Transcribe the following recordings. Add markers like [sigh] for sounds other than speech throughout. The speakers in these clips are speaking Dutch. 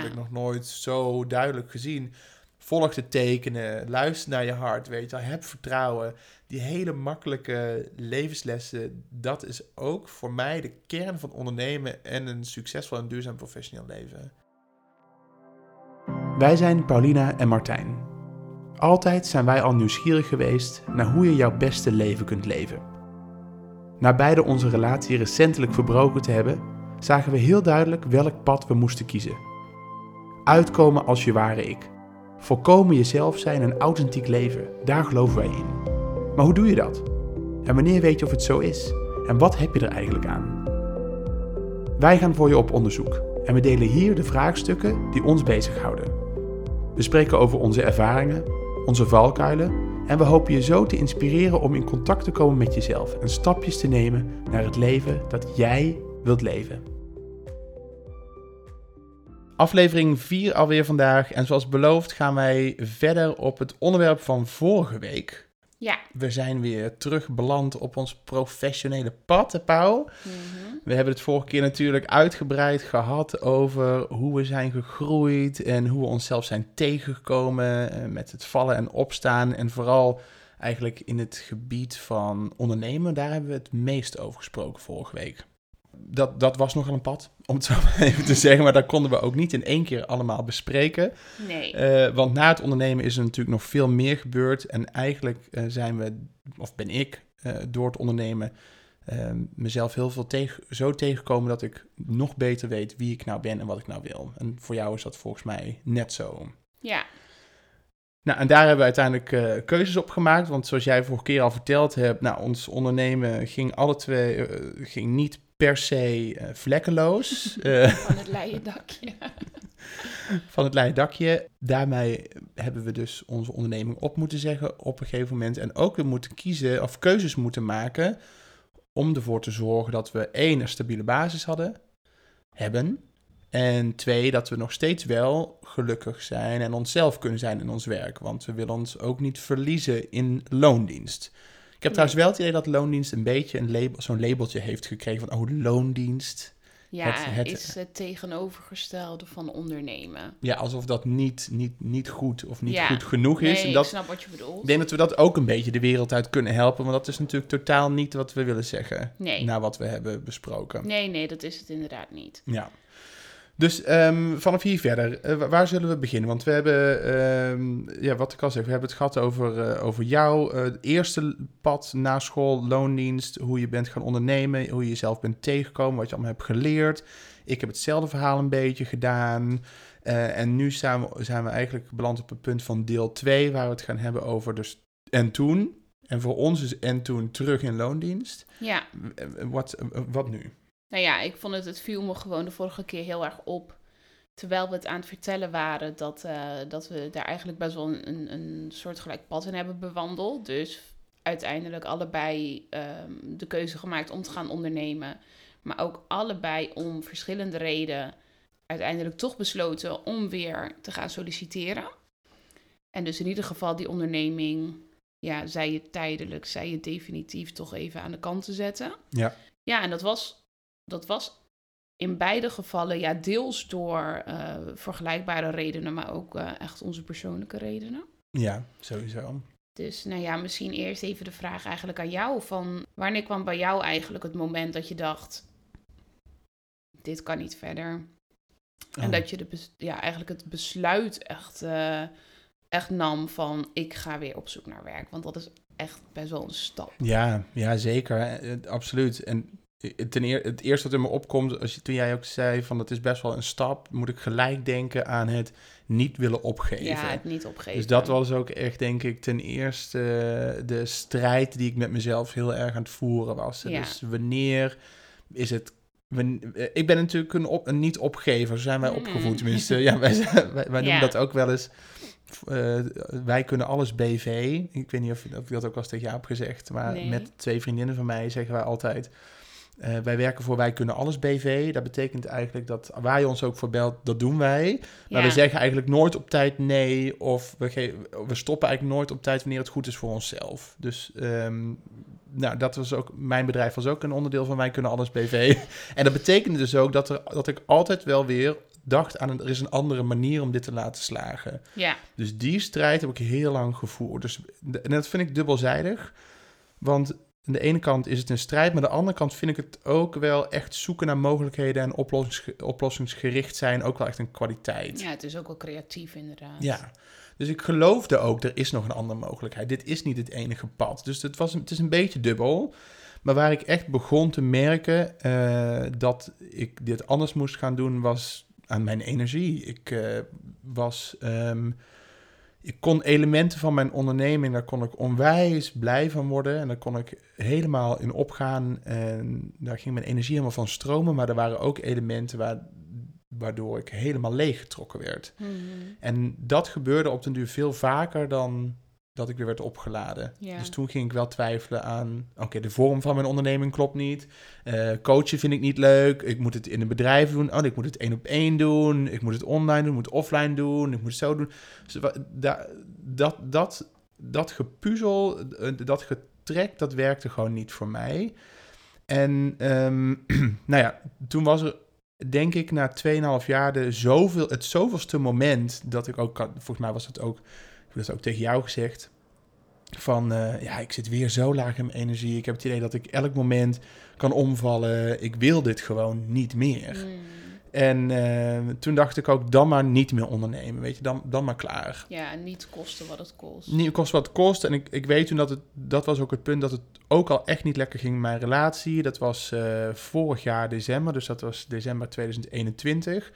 had ik nog nooit zo duidelijk gezien. Volg de tekenen, luister naar je hart, weet je wel. Heb vertrouwen. Die hele makkelijke levenslessen, dat is ook voor mij de kern van ondernemen en een succesvol en duurzaam professioneel leven. Wij zijn Paulina en Martijn. Altijd zijn wij al nieuwsgierig geweest naar hoe je jouw beste leven kunt leven. Na beide onze relatie recentelijk verbroken te hebben, zagen we heel duidelijk welk pad we moesten kiezen. Uitkomen als je ware ik. Volkomen jezelf zijn en authentiek leven, daar geloven wij in. Maar hoe doe je dat? En wanneer weet je of het zo is? En wat heb je er eigenlijk aan? Wij gaan voor je op onderzoek en we delen hier de vraagstukken die ons bezighouden. We spreken over onze ervaringen, onze valkuilen en we hopen je zo te inspireren om in contact te komen met jezelf en stapjes te nemen naar het leven dat jij wilt leven. Aflevering 4 alweer vandaag. En zoals beloofd gaan wij verder op het onderwerp van vorige week. Ja. We zijn weer terug beland op ons professionele pad, Pauw. Mhm. We hebben het vorige keer natuurlijk uitgebreid gehad over hoe we zijn gegroeid en hoe we onszelf zijn tegengekomen eh, met het vallen en opstaan. En vooral eigenlijk in het gebied van ondernemen, daar hebben we het meest over gesproken vorige week. Dat, dat was nogal een pad, om het zo [laughs] maar even te zeggen, maar dat konden we ook niet in één keer allemaal bespreken. Nee. Eh, want na het ondernemen is er natuurlijk nog veel meer gebeurd. En eigenlijk eh, zijn we, of ben ik, eh, door het ondernemen mezelf heel veel tegen, zo tegengekomen dat ik nog beter weet wie ik nou ben en wat ik nou wil. En voor jou is dat volgens mij net zo. ja. Nou, en daar hebben we uiteindelijk keuzes op gemaakt. Want zoals jij vorige keer al verteld hebt, nou, ons ondernemen ging alle twee ging niet per se eh, vlekkeloos. [laughs] Eh, Van het leien dakje. [laughs] van het leien dakje. Daarmee hebben we dus onze onderneming op moeten zeggen op een gegeven moment. En ook weer moeten kiezen of keuzes moeten maken om ervoor te zorgen dat we één, een stabiele basis hadden, hebben. En twee, dat we nog steeds wel gelukkig zijn en onszelf kunnen zijn in ons werk. Want we willen ons ook niet verliezen in loondienst. Ik heb trouwens wel het idee dat loondienst een beetje een label, zo'n labeltje heeft gekregen van, oh, loondienst. Ja, Het- het- is het tegenovergestelde van ondernemen. Ja, alsof dat niet, niet, niet goed of niet Ja. goed genoeg is. Nee, en dat, ik snap wat je bedoelt. Ik denk dat we dat ook een beetje de wereld uit kunnen helpen, want dat is natuurlijk totaal niet wat we willen zeggen. Nee. Na wat we hebben besproken. Nee, nee, dat is het inderdaad niet. Ja. Dus ehm, vanaf hier verder, eh, wa- waar zullen we beginnen? Want we hebben, ehm, ja, wat ik al zeg, we hebben het gehad over, eh, over jou. eh, het eerste pad na school, loondienst, hoe je bent gaan ondernemen, hoe je jezelf bent tegengekomen, wat je allemaal hebt geleerd. Ik heb hetzelfde verhaal een beetje gedaan. En nu zijn we, zijn we eigenlijk beland op het punt van deel 2, waar we het gaan hebben over dus en toen. En voor ons is en toen terug in loondienst. Ja, Wat, wat nu? Nou ja, ik vond het, het viel me gewoon de vorige keer heel erg op. Terwijl we het aan het vertellen waren, dat, eh, dat we daar eigenlijk best wel een, een, soortgelijk pad in hebben bewandeld. Dus uiteindelijk allebei ehm, de keuze gemaakt om te gaan ondernemen. Maar ook allebei om verschillende redenen uiteindelijk toch besloten om weer te gaan solliciteren. En dus in ieder geval die onderneming, ja, zij je tijdelijk, zij je definitief toch even aan de kant te zetten. Ja. Ja, en dat was, dat was in beide gevallen ja, deels door eh, vergelijkbare redenen, maar ook eh, echt onze persoonlijke redenen. Ja, sowieso. Dus nou ja, misschien eerst even de vraag eigenlijk aan jou van wanneer kwam bij jou eigenlijk het moment dat je dacht, dit kan niet verder. En Oh. dat je de ja, eigenlijk het besluit echt, eh, echt nam van ik ga weer op zoek naar werk. Want dat is echt best wel een stap. Ja, ja zeker. Absoluut. En ten eer, het eerste wat in me opkomt, als je, toen jij ook zei van dat is best wel een stap, moet ik gelijk denken aan het niet willen opgeven. Ja, het niet opgeven. Dus dat was ook echt, denk ik, ten eerste eh, de strijd die ik met mezelf heel erg aan het voeren was. Ja. Dus wanneer is het... eh, Ik ben natuurlijk een, op, een niet-opgever, zijn wij Mm. opgevoed. Tenminste, ja, wij, [laughs] wij, noemen dat ook wel eens... eh, wij kunnen alles BV. Ik weet niet of, of ik dat ook al eens tegen jou heb gezegd, maar Nee. met twee vriendinnen van mij zeggen wij altijd... eh, wij werken voor Wij Kunnen Alles BV. Dat betekent eigenlijk dat waar je ons ook voor belt, dat doen wij. Maar Ja. we zeggen eigenlijk nooit op tijd nee. Of we, we stoppen eigenlijk nooit op tijd wanneer het goed is voor onszelf. Dus ehm, nou, dat was ook, mijn bedrijf was ook een onderdeel van Wij Kunnen Alles BV. [laughs] en dat betekende dus ook dat, er, dat ik altijd wel weer dacht aan, een, er is een andere manier om dit te laten slagen. Ja, Dus die strijd heb ik heel lang gevoerd. Dus, en dat vind ik dubbelzijdig. Want aan de ene kant is het een strijd, maar aan de andere kant vind ik het ook wel echt zoeken naar mogelijkheden en oplossings, oplossingsgericht zijn ook wel echt een kwaliteit. ja, het is ook wel creatief inderdaad. Ja. Dus ik geloofde ook, er is nog een andere mogelijkheid. Dit is niet het enige pad. Dus het, was, het is een beetje dubbel. Maar waar ik echt begon te merken eh, dat ik dit anders moest gaan doen, was aan mijn energie. Ik eh, was. ehm, ik kon elementen van mijn onderneming, daar kon ik onwijs blij van worden. En daar kon ik helemaal in opgaan. En daar ging mijn energie helemaal van stromen. Maar er waren ook elementen waar, waardoor ik helemaal leeggetrokken werd. Mhm. En dat gebeurde op den duur veel vaker dan dat ik weer werd opgeladen. Dus toen ging ik wel twijfelen aan... oké, de vorm van mijn onderneming klopt niet. Eh, coachen vind ik niet leuk. Ik moet het in een bedrijf doen. Oh, ik moet het één op één doen. Ik moet het online doen. Ik moet het offline doen. Ik moet het zo doen. Dus wa- da- dat, dat, dat gepuzzel, eh, dat getrek, dat werkte gewoon niet voor mij. En ehm, [clears throat] nou ja, toen was er denk ik na 2,5 jaar de zoveel, het zoveelste moment dat ik ook, kan- volgens mij was het ook, heb dat ook tegen jou gezegd, van eh, ja, ik zit weer zo laag in mijn energie. Ik heb het idee dat ik elk moment kan omvallen. Ik wil dit gewoon niet meer. Mm. En eh, toen dacht ik ook, dan maar niet meer ondernemen, weet je, dan, dan maar klaar. Ja, en niet kosten wat het kost. Niet kost wat het kost. En ik, ik weet toen dat het, dat was ook het punt dat het ook al echt niet lekker ging in mijn relatie. Dat was eh, vorig jaar december, dus dat was december 2021.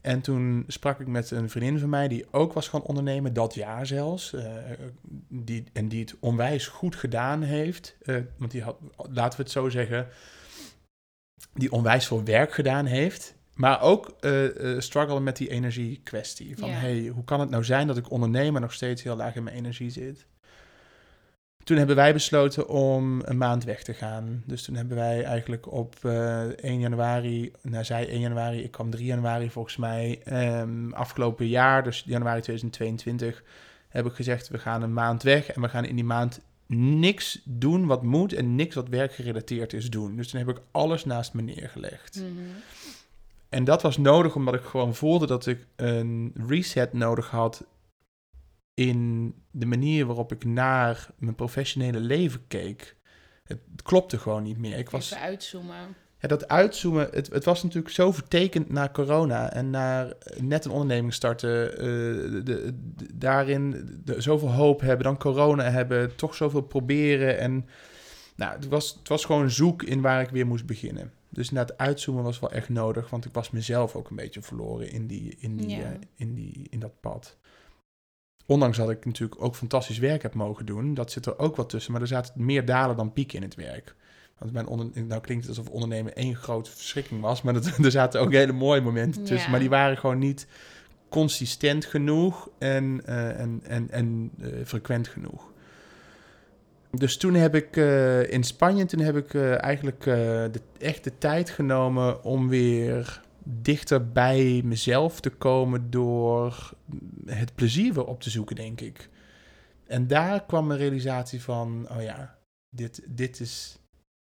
En toen sprak ik met een vriendin van mij die ook was gaan ondernemen, dat jaar zelfs. eh, die, en die het onwijs goed gedaan heeft. Eh, want die had, laten we het zo zeggen, die onwijs veel werk gedaan heeft. Maar ook eh, struggelen met die energie-kwestie. Van Ja. hey, hoe kan het nou zijn dat ik onderneem en nog steeds heel laag in mijn energie zit? Toen hebben wij besloten om een maand weg te gaan. Dus toen hebben wij eigenlijk op eh 1 januari, nou zij 1 januari, ik kwam 3 januari volgens mij, ehm, afgelopen jaar, dus januari 2022, heb ik gezegd we gaan een maand weg en we gaan in die maand niks doen wat moet en niks wat werkgerelateerd is doen. Dus toen heb ik alles naast me neergelegd. Mhm. En dat was nodig omdat ik gewoon voelde dat ik een reset nodig had in de manier waarop ik naar mijn professionele leven keek. Het klopte gewoon niet meer. Ik was, Even uitzoomen. ja, dat uitzoomen, het, het was natuurlijk zo vertekend naar corona en naar net een onderneming starten, eh, de, de- daarin de, zoveel hoop hebben, dan corona hebben, toch zoveel proberen. En nou, het was, het was gewoon zoek in waar ik weer moest beginnen. Dus na het uitzoomen was wel echt nodig, want ik was mezelf ook een beetje verloren in, die, in, die, Ja. eh, in, die, in dat pad. Ondanks dat ik natuurlijk ook fantastisch werk heb mogen doen, dat zit er ook wat tussen. Maar er zaten meer dalen dan pieken in het werk. Want mijn onder, nou klinkt het alsof ondernemen één grote verschrikking was, maar dat, [laughs] er zaten ook hele mooie momenten tussen. Ja. Maar die waren gewoon niet consistent genoeg en, eh, en, en, en eh, frequent genoeg. Dus toen heb ik eh, in Spanje, toen heb ik eigenlijk de, echt de tijd genomen om weer dichter bij mezelf te komen door het plezier weer op te zoeken, denk ik. En daar kwam een realisatie van, oh ja, dit, dit is...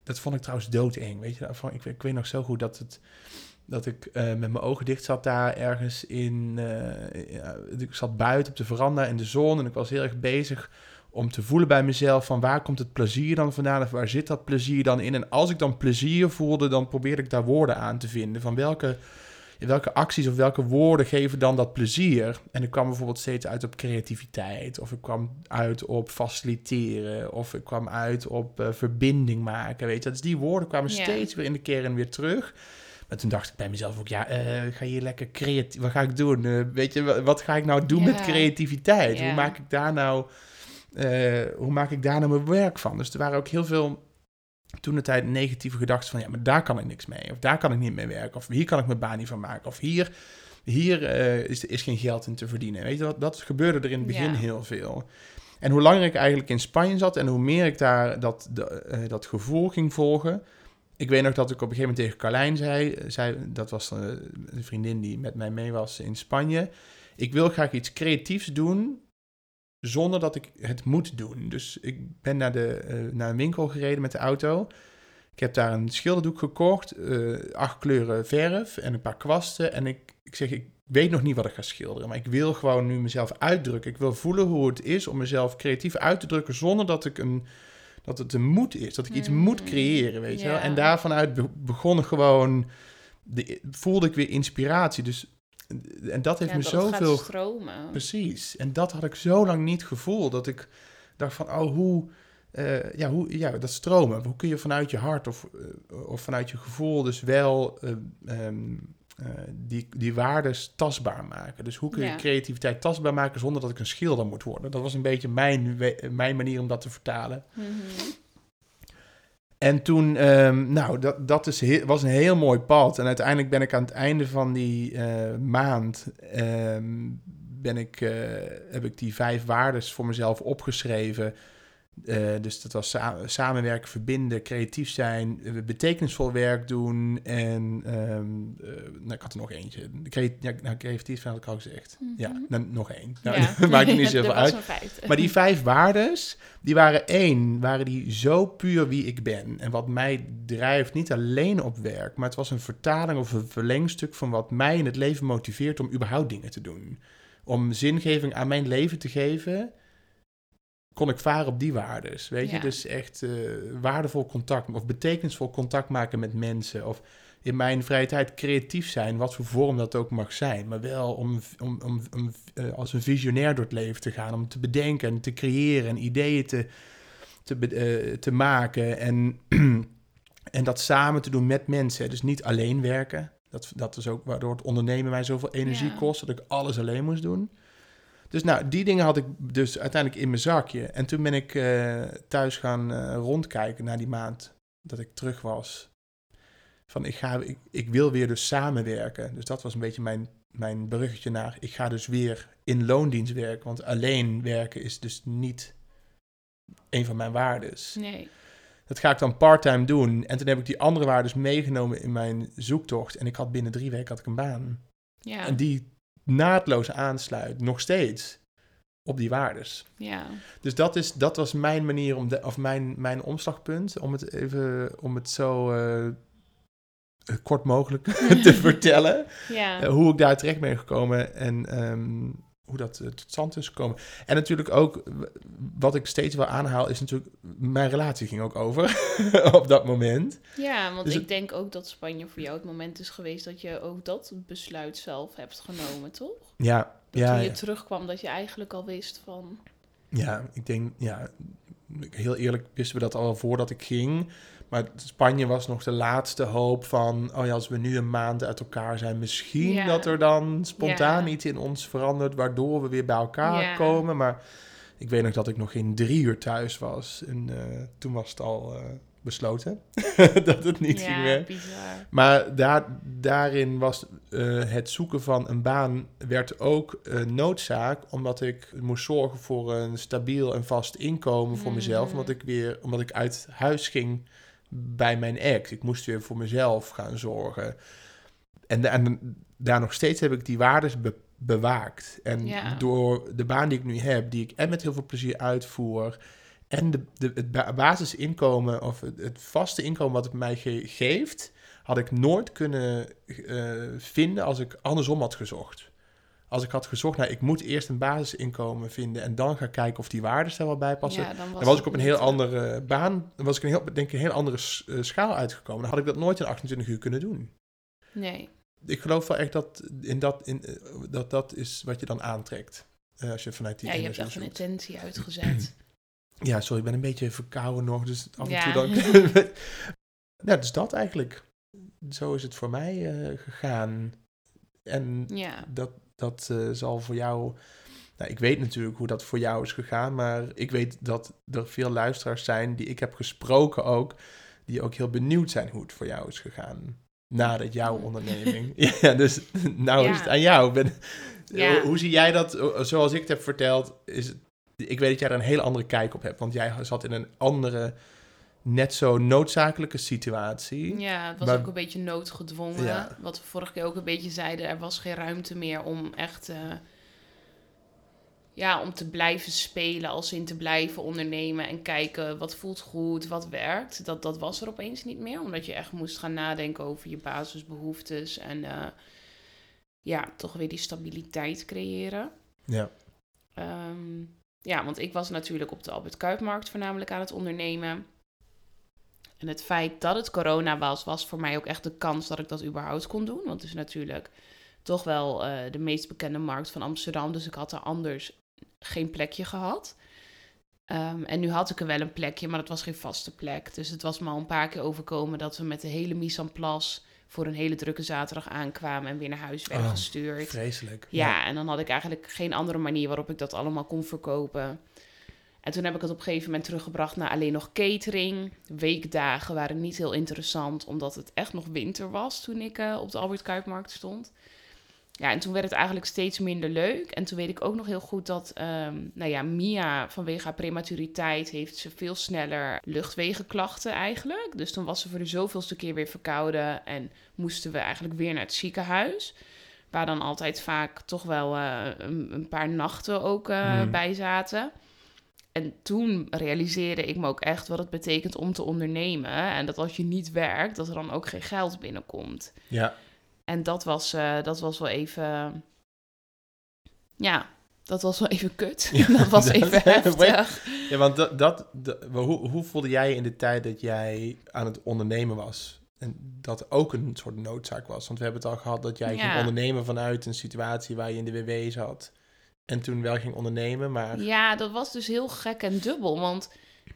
Dat vond ik trouwens doodeng, weet je. Van, ik, ik weet nog zo goed dat, het, dat ik eh, met mijn ogen dicht zat daar ergens in... eh, ik zat buiten op de veranda in de zon en ik was heel erg bezig om te voelen bij mezelf van waar komt het plezier dan vandaan of waar zit dat plezier dan in. En als ik dan plezier voelde, dan probeerde ik daar woorden aan te vinden van welke, welke acties of welke woorden geven dan dat plezier. En ik kwam bijvoorbeeld steeds uit op creativiteit of ik kwam uit op faciliteren of ik kwam uit op eh, verbinding maken, weet je. Dus die woorden kwamen steeds weer in de kern weer terug. Maar toen dacht ik bij mezelf ook, ja, ik ga hier lekker creatief, wat ga ik doen? Eh, weet je, wa- wat ga ik nou doen met creativiteit? Hoe maak ik daar nou hoe maak ik daar nou mijn werk van? Dus er waren ook heel veel toen de tijd negatieve gedachten van ja, maar daar kan ik niks mee. Of daar kan ik niet mee werken. Of hier kan ik mijn baan niet van maken. Of hier, hier eh, is, is geen geld in te verdienen. Weet je, dat, dat gebeurde er in het begin Ja. heel veel. En hoe langer ik eigenlijk in Spanje zat en hoe meer ik daar dat, de, eh, dat gevoel ging volgen. Ik weet nog dat ik op een gegeven moment tegen Carlijn zei, zei dat was eh, een vriendin die met mij mee was in Spanje. Ik wil graag iets creatiefs doen zonder dat ik het moet doen. Dus ik ben naar, de, eh, naar een winkel gereden met de auto. Ik heb daar een schilderdoek gekocht, eh, acht kleuren verf en een paar kwasten. En ik ik zeg, ik weet nog niet wat ik ga schilderen, maar ik wil gewoon nu mezelf uitdrukken. Ik wil voelen hoe het is om mezelf creatief uit te drukken zonder dat ik een dat het een moed is, dat ik iets moet Mhm. creëren, weet je wel. En daarvanuit be- begonnen gewoon, de, voelde ik weer inspiratie. Dus, en dat heeft Ja, me dat zoveel stromen. Precies. En dat had ik zo lang niet gevoeld. Dat ik dacht van, oh, hoe... eh, ja, hoe, ja, dat stromen. Hoe kun je vanuit je hart of, eh, of vanuit je gevoel dus wel eh, ehm, eh, die, die waardes tastbaar maken? Dus hoe kun je Ja. creativiteit tastbaar maken zonder dat ik een schilder moet worden? Dat was een beetje mijn, mijn manier om dat te vertalen. Mhm. En toen, ehm, nou, dat, dat is was een heel mooi pad. En uiteindelijk ben ik aan het einde van die eh, maand, ehm, ben ik, eh, heb ik die vijf waardes voor mezelf opgeschreven. Eh, dus dat was sa- samenwerken, verbinden, creatief zijn, eh, betekenisvol werk doen. En ehm, eh, nou, ik had er nog eentje. Crea- ja, nou, creatief zijn had ik al gezegd. Ja, Mhm. nou, nog één. Nou, Ja. [laughs] maakt niet [laughs] zoveel uit. Maar die vijf waardes, die waren één, waren die zo puur wie ik ben. En wat mij drijft, niet alleen op werk, maar het was een vertaling of een verlengstuk van wat mij in het leven motiveert om überhaupt dingen te doen. Om zingeving aan mijn leven te geven, kon ik varen op die waardes. Weet je, Ja. dus echt eh, waardevol contact of betekenisvol contact maken met mensen. Of in mijn vrije tijd creatief zijn, wat voor vorm dat ook mag zijn. Maar wel om, om, om, om eh, als een visionair door het leven te gaan. Om te bedenken en te creëren en ideeën te, te, eh, te maken. En, [clears throat] en dat samen te doen met mensen. Dus niet alleen werken. Dat, dat is ook waardoor het ondernemen mij zoveel energie Ja. kost. Dat ik alles alleen moest doen. Dus nou, die dingen had ik dus uiteindelijk in mijn zakje. En toen ben ik eh, thuis gaan eh, rondkijken naar die maand dat ik terug was. Van ik, ga, ik, ik wil weer dus samenwerken. Dus dat was een beetje mijn, mijn bruggetje naar. Ik ga dus weer in loondienst werken. Want alleen werken is dus niet een van mijn waardes. Nee. Dat ga ik dan parttime doen. En toen heb ik die andere waardes meegenomen in mijn zoektocht. En ik had binnen drie weken had ik een baan. Ja. En die naadloos aansluit, nog steeds, op die waardes. ja. Dus dat, is, dat was mijn manier, om de, of mijn, mijn omslagpunt, om het even, om het zo eh, kort mogelijk [laughs] te [laughs] vertellen. Ja. Eh, hoe ik daar terecht ben gekomen en ehm, hoe dat eh, tot stand is gekomen. En natuurlijk ook, wat ik steeds wel aanhaal, is natuurlijk, mijn relatie ging ook over [laughs] op dat moment. Ja, want Dus ik het- denk ook dat Spanje voor jou het moment is geweest dat je ook dat besluit zelf hebt genomen, toch? Ja, Dat ja, toen je ja. terugkwam dat je eigenlijk al wist van... Ja, ik denk, ja, heel eerlijk wisten we dat al voordat ik ging. Maar Spanje was nog de laatste hoop van, oh ja, als we nu een maand uit elkaar zijn, misschien dat er dan spontaan iets in ons verandert, waardoor we weer bij elkaar komen. Maar ik weet nog dat ik nog geen drie uur thuis was. En eh, toen was het al eh, besloten [laughs] dat het niet ging werken. Maar daar, daarin was eh, het zoeken van een baan werd ook een noodzaak, omdat ik moest zorgen voor een stabiel en vast inkomen voor mezelf, Mhm. omdat ik weer, omdat ik uit huis ging bij mijn ex. Ik moest weer voor mezelf gaan zorgen. En, en daar nog steeds heb ik die waardes be- bewaakt. En Ja. door de baan die ik nu heb, die ik en met heel veel plezier uitvoer, en de, de, het ba- basisinkomen of het, het vaste inkomen wat het mij ge- geeft, had ik nooit kunnen eh, vinden als ik andersom had gezocht. Als ik had gezocht naar, ik moet eerst een basisinkomen vinden en dan gaan kijken of die waarden er wel bij passen. Ja, dan was, dan was het ik op een heel eh, andere baan, dan was ik een heel, denk ik, een heel andere eh, schaal uitgekomen. Dan had ik dat nooit in 28 uur kunnen doen. Nee. Ik geloof wel echt dat in dat, in, eh, dat, dat is wat je dan aantrekt. als je vanuit die Ja, je hebt echt een intentie uitgezet. [clears throat] Ja, sorry, ik ben een beetje verkouden nog, dus af en Ja. toe dan... [laughs] [laughs] ja, dus dat eigenlijk. Zo is het voor mij gegaan. En ja. dat, dat eh, zal voor jou... Nou, ik weet natuurlijk hoe dat voor jou is gegaan, maar ik weet dat er veel luisteraars zijn die ik heb gesproken ook, die ook heel benieuwd zijn hoe het voor jou is gegaan. Nadat jouw onderneming. [laughs] ja, dus nou is het aan jou. Ben, Ja. hoe, hoe zie jij dat? Zoals ik het heb verteld, is het, ik weet dat jij er een hele andere kijk op hebt, want jij zat in een andere, net zo noodzakelijke situatie. Ja, het was Maar- ook een beetje noodgedwongen. Ja. Wat we vorige keer ook een beetje zeiden, er was geen ruimte meer om echt... eh, ja, om te blijven spelen, als in te blijven ondernemen en kijken wat voelt goed, wat werkt. Dat, dat was er opeens niet meer, omdat je echt moest gaan nadenken over je basisbehoeftes en... eh, ja, toch weer die stabiliteit creëren. Ja. Ehm, ja, want ik was natuurlijk op de Albert Kuipmarkt voornamelijk aan het ondernemen. En het feit dat het corona was, was voor mij ook echt de kans dat ik dat überhaupt kon doen. Want het is natuurlijk toch wel eh, de meest bekende markt van Amsterdam. Dus ik had er anders geen plekje gehad. Ehm, en nu had ik er wel een plekje, maar dat was geen vaste plek. Dus het was me al een paar keer overkomen dat we met de hele mise en place voor een hele drukke zaterdag aankwamen en weer naar huis werden Oh, gestuurd. Vreselijk. Ja, en dan had ik eigenlijk geen andere manier waarop ik dat allemaal kon verkopen. En toen heb ik het op een gegeven moment teruggebracht naar alleen nog catering. Weekdagen waren niet heel interessant, omdat het echt nog winter was toen ik eh, op de Albert Kuipmarkt stond. Ja, en toen werd het eigenlijk steeds minder leuk. En toen weet ik ook nog heel goed dat, ehm, nou ja, Mia vanwege haar prematuriteit heeft ze veel sneller luchtwegenklachten eigenlijk. Dus toen was ze voor de zoveelste keer weer verkouden en moesten we eigenlijk weer naar het ziekenhuis. Waar dan altijd vaak toch wel eh, een, een paar nachten ook Hmm. bij zaten. En toen realiseerde ik me ook echt wat het betekent om te ondernemen. En dat als je niet werkt, dat er dan ook geen geld binnenkomt. Ja. En dat was, eh, dat was wel even. Ja, dat was wel even kut. Ja, [laughs] dat was dat- [laughs] even heftig. Ja, want dat, dat, dat- hoe, hoe voelde jij in de tijd dat jij aan het ondernemen was? En dat ook een soort noodzaak was. Want we hebben het al gehad dat jij Ja. ging ondernemen vanuit een situatie waar je in de WW zat. En toen wel ging ondernemen, maar... Ja, dat was dus heel gek en dubbel. Want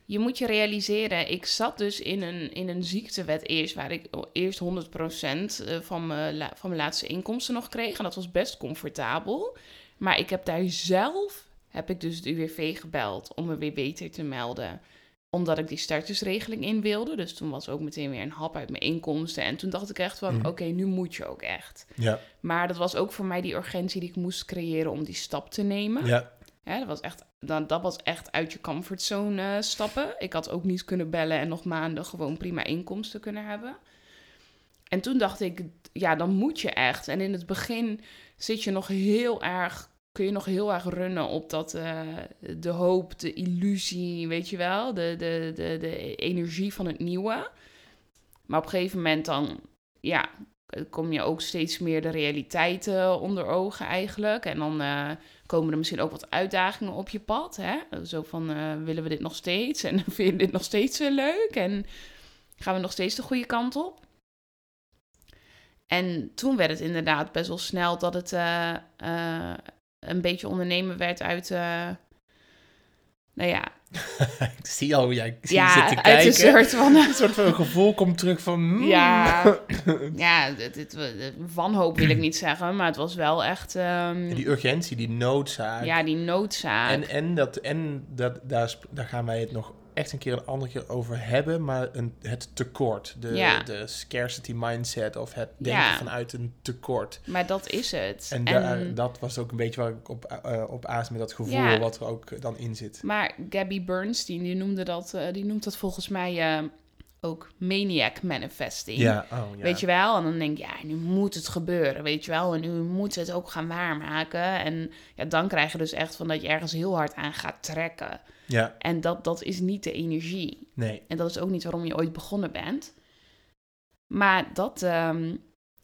je moet je realiseren, ik zat dus in een, in een ziektewet eerst, waar ik eerst 100% eh, van mijn, van mijn laatste inkomsten nog kreeg. En dat was best comfortabel. Maar ik heb daar zelf, heb ik dus de UWV gebeld om me weer beter te melden. Omdat ik die startersregeling in wilde. Dus toen was ook meteen weer een hap uit mijn inkomsten. En toen dacht ik echt van, Mhm. oké, nu moet je ook echt. Ja, Maar dat was ook voor mij die urgentie die ik moest creëren om die stap te nemen. ja, Ja, dat, was echt, dat, dat was echt uit je comfortzone eh, stappen. Ik had ook niet kunnen bellen en nog maanden gewoon prima inkomsten kunnen hebben. En toen dacht ik, ja, dan moet je echt. En in het begin zit je nog heel erg, kun je nog heel erg runnen op dat, eh, de hoop, de illusie, weet je wel, de, de, de, de energie van het nieuwe. Maar op een gegeven moment dan, ja, kom je ook steeds meer de realiteit eh, onder ogen eigenlijk. En dan eh, komen er misschien ook wat uitdagingen op je pad. Hè? Zo van, eh, willen we dit nog steeds? En [laughs] vind je dit nog steeds leuk? En gaan we nog steeds de goede kant op? En toen werd het inderdaad best wel snel dat het een beetje ondernemen werd uit... eh, nou ja, [laughs] ik zie al hoe jij zit ja te uit kijken. een soort van... Een soort van gevoel komt terug van... hmm. Ja, [laughs] ja dit, dit, wanhoop wil ik niet zeggen, maar het was wel echt... ehm, Die urgentie, die noodzaak. ja, die noodzaak. En, en, dat, en dat, daar, daar gaan wij het nog echt een keer een andere keer over hebben. Maar een, het tekort. De, Ja. de scarcity mindset. Of het denken Ja. vanuit een tekort. Maar dat is het. En, daar, dat was ook een beetje waar ik op, eh op aas met dat gevoel. Ja. Wat er ook dan in zit. Maar Gabby Bernstein, die, noemde dat, eh, die noemt dat volgens mij eh, ook maniac manifesting. Ja, oh ja. Weet je wel? En dan denk je, ja, nu moet het gebeuren, weet je wel? En nu moet het ook gaan waarmaken. En ja, dan krijg je dus echt van dat je ergens heel hard aan gaat trekken. Ja, En dat, dat is niet de energie. nee. En dat is ook niet waarom je ooit begonnen bent. Maar dat... ehm,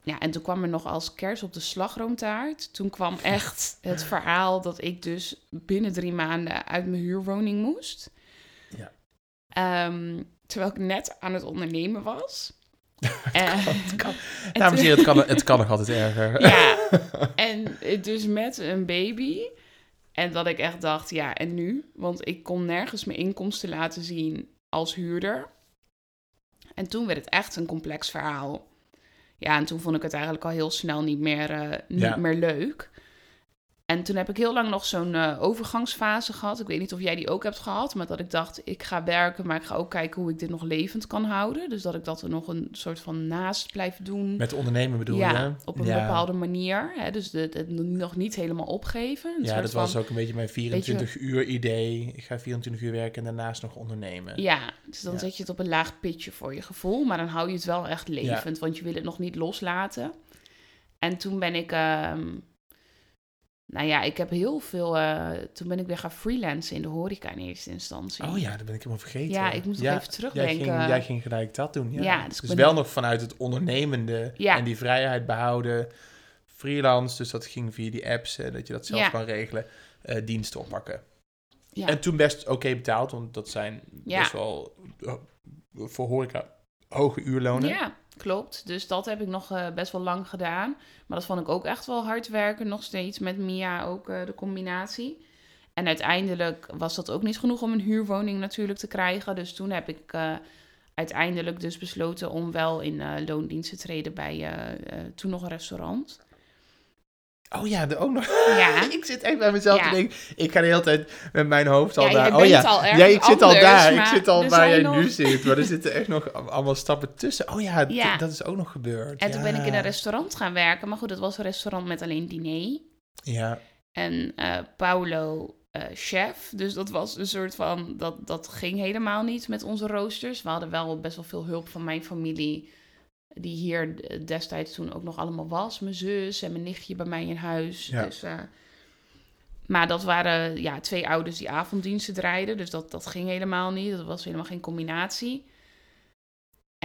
ja, en toen kwam er nog als kers op de slagroomtaart. Toen kwam [laughs] echt het verhaal dat ik dus binnen drie maanden uit mijn huurwoning moest. Ja. Ehm, terwijl ik net aan het ondernemen was. [laughs] Eh, Het kan, dames en toen- heren, het kan, het kan nog altijd erger. ja, [laughs] en dus met een baby. En dat ik echt dacht, ja, en nu? Want ik kon nergens mijn inkomsten laten zien als huurder. En toen werd het echt een complex verhaal. Ja, en toen vond ik het eigenlijk al heel snel niet meer, eh, niet Ja. meer leuk. En toen heb ik heel lang nog zo'n eh, overgangsfase gehad. Ik weet niet of jij die ook hebt gehad. Maar dat ik dacht, ik ga werken, maar ik ga ook kijken hoe ik dit nog levend kan houden. Dus dat ik dat er nog een soort van naast blijf doen Met ondernemen bedoel ja, je? op een Ja. bepaalde manier. Hè? Dus het, nog niet helemaal opgeven. Een Ja, dat van, was ook een beetje mijn 24 uur idee. Ik ga 24 uur werken en daarnaast nog ondernemen. Ja, dus dan Ja. zet je het op een laag pitje voor je gevoel. Maar dan hou je het wel echt levend, want je wil het nog niet loslaten. En toen ben ik... ehm, nou ja, ik heb heel veel... eh, toen ben ik weer gaan freelancen in de horeca in eerste instantie. Oh ja, dat ben ik helemaal vergeten. Ja, ik moet nog Ja, even terugdenken. Jij ging, jij ging gelijk dat doen, ja. Ja, dus dus wel nog vanuit het ondernemende Ja. en die vrijheid behouden freelance, dus dat ging via die apps, eh, dat je dat zelf kan regelen, eh, diensten oppakken. Ja. En toen best oké betaald, want dat zijn best wel eh, voor horeca hoge uurlonen. Ja, klopt. Dus dat heb ik nog eh, best wel lang gedaan. Maar dat vond ik ook echt wel hard werken, nog steeds met Mia ook eh, de combinatie. En uiteindelijk was dat ook niet genoeg om een huurwoning natuurlijk te krijgen. Dus toen heb ik eh, uiteindelijk dus besloten om wel in loondienst te treden bij toen nog een restaurant. Oh ja, de, ook nog. Ja. [laughs] ik zit echt bij mezelf Ja. te denken. Ik ga de hele tijd met mijn hoofd al Ja, daar. oh ja, al ja, ik zit al daar. Ik zit al waar jij nu zit. Maar er [laughs] zitten echt nog allemaal stappen tussen. Oh ja, dat is ook nog gebeurd. En toen ben ik in een restaurant gaan werken. Maar goed, dat was een restaurant met alleen diner. Ja, En eh Paulo eh, chef. Dus dat was een soort van. Dat, dat ging helemaal niet met onze roosters. We hadden wel best wel veel hulp van mijn familie. Die hier d- destijds toen ook nog allemaal was. Mijn zus en mijn nichtje bij mij in huis. Ja. Dus, eh, maar dat waren ja, twee ouders die avonddiensten draaiden. Dus dat, dat ging helemaal niet. Dat was helemaal geen combinatie.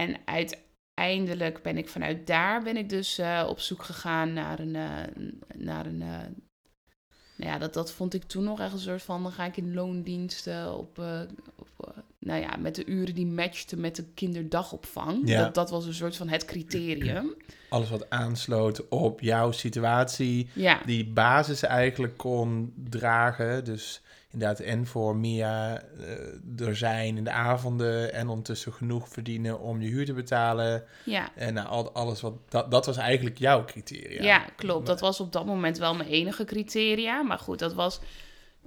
En uiteindelijk ben ik vanuit daar ben ik dus eh, op zoek gegaan naar een, eh, naar een eh, nou ja, dat, dat vond ik toen nog echt een soort van... dan ga ik in loondiensten op... eh, op eh, nou ja, met de uren die matchten met de kinderdagopvang. Ja. Dat, dat was een soort van het criterium. alles wat aansloot op jouw situatie. Ja, Die basis eigenlijk kon dragen. Dus inderdaad, en voor Mia eh, er zijn in de avonden. En ondertussen genoeg verdienen om je huur te betalen. ja. En nou, al, alles wat. Dat, dat was eigenlijk jouw criteria. Ja, klopt. Dat was op dat moment wel mijn enige criteria. Maar goed, dat was,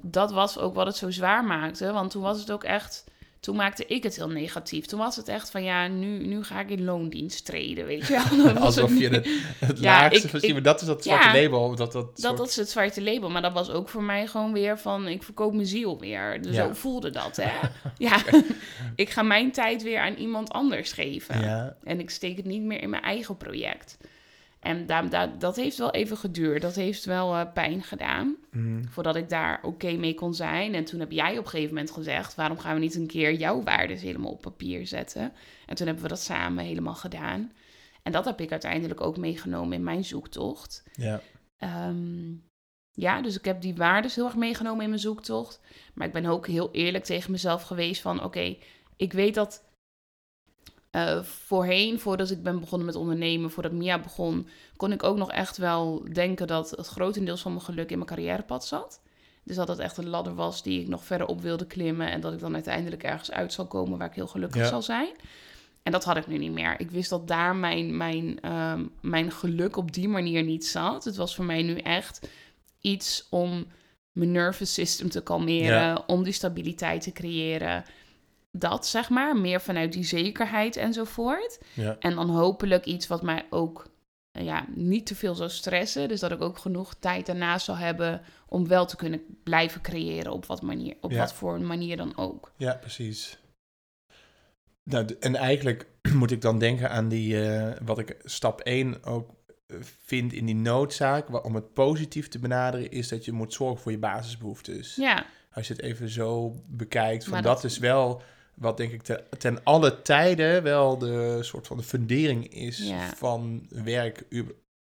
dat was ook wat het zo zwaar maakte. Want toen was het ook echt... Toen maakte ik het heel negatief. Toen was het echt van, ja, nu, nu ga ik in loondienst treden, weet je wel. [laughs] Alsof je het, het Ja, laagste ik- maar dat is dat zwarte Ja. label. Dat, dat, Dat, soort- dat is het zwarte label. Maar dat was ook voor mij gewoon weer van... ik verkoop mijn ziel weer. Dus Ja. zo voelde dat, hè. [laughs] ja, [laughs] ik ga mijn tijd weer aan iemand anders geven. En ik steek het niet meer in mijn eigen project. En daar, daar, dat heeft wel even geduurd. Dat heeft wel eh, pijn gedaan. mhm. Voordat ik daar oké mee kon zijn. En toen heb jij op een gegeven moment gezegd... waarom gaan we niet een keer jouw waarden helemaal op papier zetten? En toen hebben we dat samen helemaal gedaan. En dat heb ik uiteindelijk ook meegenomen in mijn zoektocht. ja. Ehm, ja, dus ik heb die waarden heel erg meegenomen in mijn zoektocht. Maar ik ben ook heel eerlijk tegen mezelf geweest van... oké, ik weet dat eh, voorheen, voordat ik ben begonnen met ondernemen... voordat Mia begon, kon ik ook nog echt wel denken... dat het grotendeels van mijn geluk in mijn carrièrepad zat. Dus dat het echt een ladder was die ik nog verder op wilde klimmen... en dat ik dan uiteindelijk ergens uit zal komen waar ik heel gelukkig Ja. zal zijn. En dat had ik nu niet meer. Ik wist dat daar mijn, mijn, ehm, mijn geluk op die manier niet zat. Het was voor mij nu echt iets om mijn nervous system te kalmeren, Ja. om die stabiliteit te creëren. Dat zeg maar, meer vanuit die zekerheid enzovoort. ja. En dan hopelijk iets wat mij ook eh, ja, niet te veel zou stressen. Dus dat ik ook genoeg tijd daarnaast zal hebben om wel te kunnen blijven creëren op wat, manier, op Ja. wat voor manier dan ook. Ja, precies. Nou, en eigenlijk [clears throat] moet ik dan denken aan die, eh, wat ik stap 1 ook eh, vind in die noodzaak, om het positief te benaderen, is dat je moet zorgen voor je basisbehoeftes. Ja, Als je het even zo bekijkt, van dat- is wel wat denk ik ten, ten alle tijden wel de soort van de fundering is Ja. van werk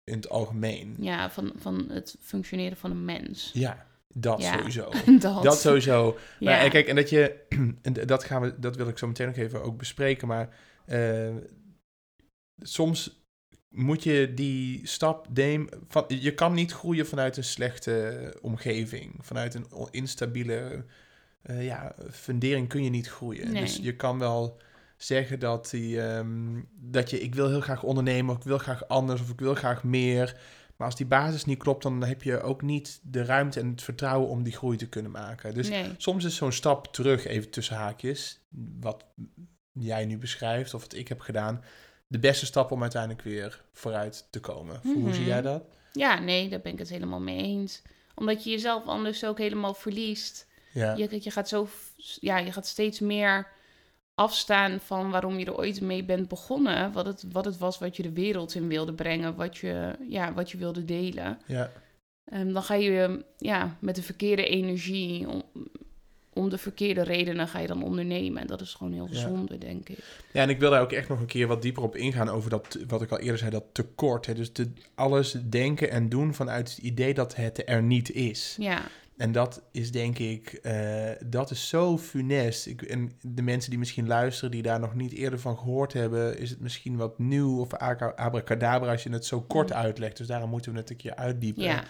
in het algemeen. ja van, van het functioneren van een mens. Ja, dat Ja. sowieso. [laughs] dat. Dat sowieso. Maar en kijk, en dat je, [clears throat] en dat gaan we, dat wil ik zo meteen nog even ook bespreken, maar eh, soms moet je die stap nemen, van, je kan niet groeien vanuit een slechte omgeving, vanuit een instabiele eh, ja, fundering kun je niet groeien. Nee. Dus je kan wel zeggen dat, die, ehm, dat je, ik wil heel graag ondernemen, of ik wil graag anders, of ik wil graag meer. Maar als die basis niet klopt, dan heb je ook niet de ruimte en het vertrouwen om die groei te kunnen maken. Dus nee. soms is zo'n stap terug, even tussen haakjes, wat jij nu beschrijft of wat ik heb gedaan, de beste stap om uiteindelijk weer vooruit te komen. Hoe Mhm. zie jij dat? Ja, nee, daar ben ik het helemaal mee eens. Omdat je jezelf anders ook helemaal verliest. Ja, Je, je, gaat zo, ja, je gaat steeds meer afstaan van waarom je er ooit mee bent begonnen. Wat het, wat het was wat je de wereld in wilde brengen. Wat je, ja, wat je wilde delen. ja, En dan ga je ja, met de verkeerde energie om, om de verkeerde redenen ga je dan ondernemen. En dat is gewoon heel Ja. zonde, denk ik. Ja, en ik wil daar ook echt nog een keer wat dieper op ingaan over dat, wat ik al eerder zei, dat tekort. Hè? Dus de, alles denken en doen vanuit het idee dat het er niet is. Ja, En dat is denk ik, eh, dat is zo funest. Ik, en de mensen die misschien luisteren, die daar nog niet eerder van gehoord hebben, is het misschien wat nieuw of abracadabra als je het zo kort Mm. uitlegt. Dus daarom moeten we het een keer uitdiepen.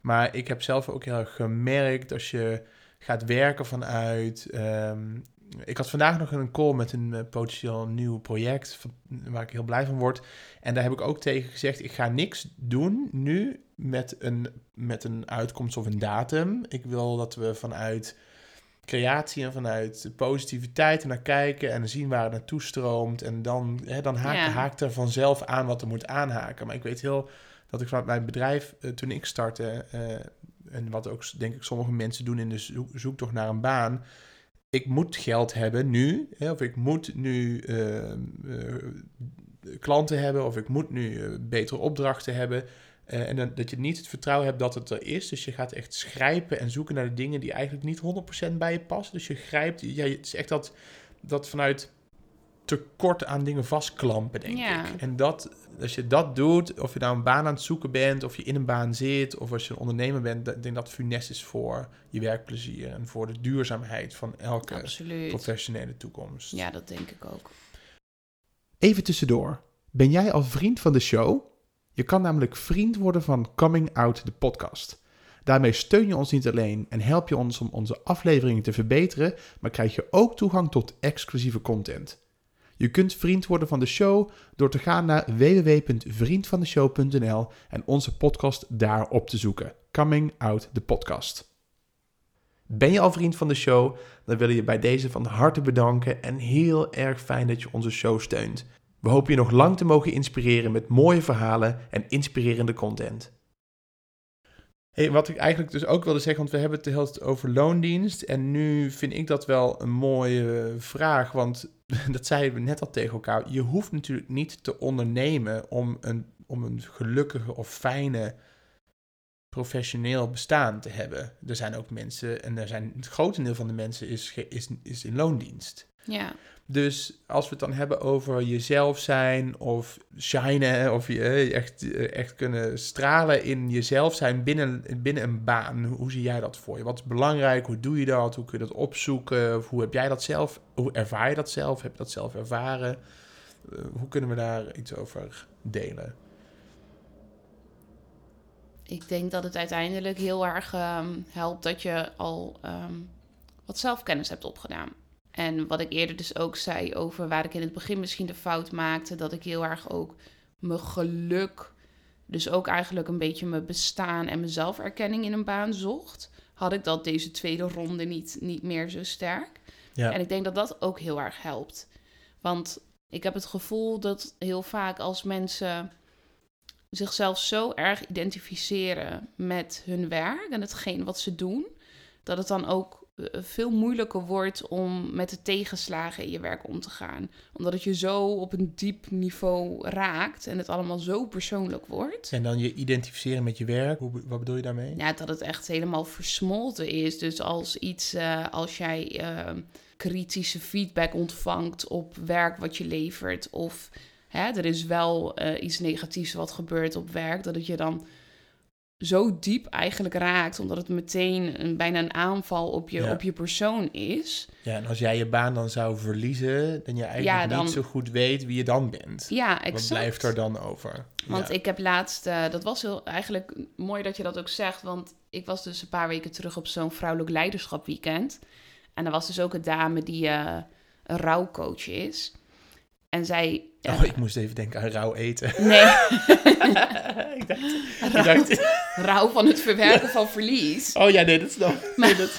Maar ik heb zelf ook heel erg gemerkt als je gaat werken vanuit. ehm, ik had vandaag nog een call met een eh, potentieel nieuw project van- waar ik heel blij van word. En daar heb ik ook tegen gezegd: ik ga niks doen nu met een, met een uitkomst of een datum. Ik wil dat we vanuit creatie en vanuit positiviteit naar kijken en zien waar het naartoe stroomt. En dan, hè, dan haakt, Ja. haakt er vanzelf aan wat er moet aanhaken. Maar ik weet heel dat ik vanuit mijn bedrijf, eh, toen ik startte, eh, en wat ook denk ik sommige mensen doen in de zoek, zoektocht naar een baan, ik moet geld hebben nu, hè, of ik moet nu eh, eh, klanten hebben, of ik moet nu eh, betere opdrachten hebben. En dan, dat je niet het vertrouwen hebt dat het er is. Dus je gaat echt schrijpen en zoeken naar de dingen die eigenlijk niet 100% bij je passen. Dus je grijpt, ja, het is echt dat, dat vanuit tekort aan dingen vastklampen, denk Ja. ik. En dat, als je dat doet, of je nou een baan aan het zoeken bent, of je in een baan zit, of als je een ondernemer bent, dat- ik denk dat funest is voor je werkplezier en voor de duurzaamheid van elke absoluut. professionele toekomst. Ja, dat denk ik ook. Even tussendoor. Ben jij al vriend van de show? Je kan namelijk vriend worden van Coming Out, de podcast. Daarmee steun je ons niet alleen en help je ons om onze afleveringen te verbeteren, maar krijg je ook toegang tot exclusieve content. Je kunt vriend worden van de show door te gaan naar www.vriendvandeshow.nl en onze podcast daar op te zoeken. Coming Out, de podcast. Ben je al vriend van de show? Dan willen je bij deze van harte bedanken en heel erg fijn dat je onze show steunt. We hopen je nog lang te mogen inspireren met mooie verhalen en inspirerende content. Hey, wat ik eigenlijk dus ook wilde zeggen, want we hebben het de hele tijd over loondienst. En nu vind ik dat wel een mooie vraag, want [laughs] dat zeiden we net al tegen elkaar. Je hoeft natuurlijk niet te ondernemen om een, om een gelukkige of fijne professioneel bestaan te hebben. Er zijn ook mensen, en er zijn, het grotendeel van de mensen is, is, is in loondienst. Ja, Dus als we het dan hebben over jezelf zijn of shinen of je eh, echt, eh, echt kunnen stralen in jezelf zijn binnen, binnen een baan. Hoe zie jij dat voor je? Wat is belangrijk? Hoe doe je dat? Hoe kun je dat opzoeken? Hoe heb jij dat zelf? Hoe ervaar je dat zelf? Heb je dat zelf ervaren? Eh, hoe kunnen we daar iets over delen? ik denk dat het uiteindelijk heel erg ehm, helpt dat je al ehm, wat zelfkennis hebt opgedaan. En wat ik eerder dus ook zei over waar ik in het begin misschien de fout maakte, dat ik heel erg ook mijn geluk, dus ook eigenlijk een beetje mijn bestaan en mijn zelferkenning in een baan zocht, had ik dat deze tweede ronde niet, niet meer zo sterk. Ja. En ik denk dat dat ook heel erg helpt. Want ik heb het gevoel dat heel vaak als mensen zichzelf zo erg identificeren met hun werk en hetgeen wat ze doen, dat het dan ook veel moeilijker wordt om met de tegenslagen in je werk om te gaan. Omdat het je zo op een diep niveau raakt en het allemaal zo persoonlijk wordt. En dan je identificeren met je werk. Hoe, wat bedoel je daarmee? Ja, dat het echt helemaal versmolten is. Dus als iets, eh, als jij eh, kritische feedback ontvangt op werk wat je levert, of hè, er is wel eh, iets negatiefs wat gebeurt op werk, dat het je dan zo diep eigenlijk raakt, omdat het meteen een, bijna een aanval op je, Ja. op je persoon is. Ja, en als jij je baan dan zou verliezen, dan je eigenlijk Ja, dan- niet zo goed weet wie je dan bent. Ja, Wat exact. blijft er dan over? Want Ja. ik heb laatst, eh, dat was heel eigenlijk mooi dat je dat ook zegt, want ik was dus een paar weken terug op zo'n vrouwelijk leiderschap weekend. En er was dus ook een dame die eh, een rouwcoach is. En zij... eh, Oh, ik moest even denken aan rauw eten. Nee, [laughs] ik dacht, ik dacht, rouw van het verwerken van verlies. oh ja, nee, dat is dan. Nee, dat,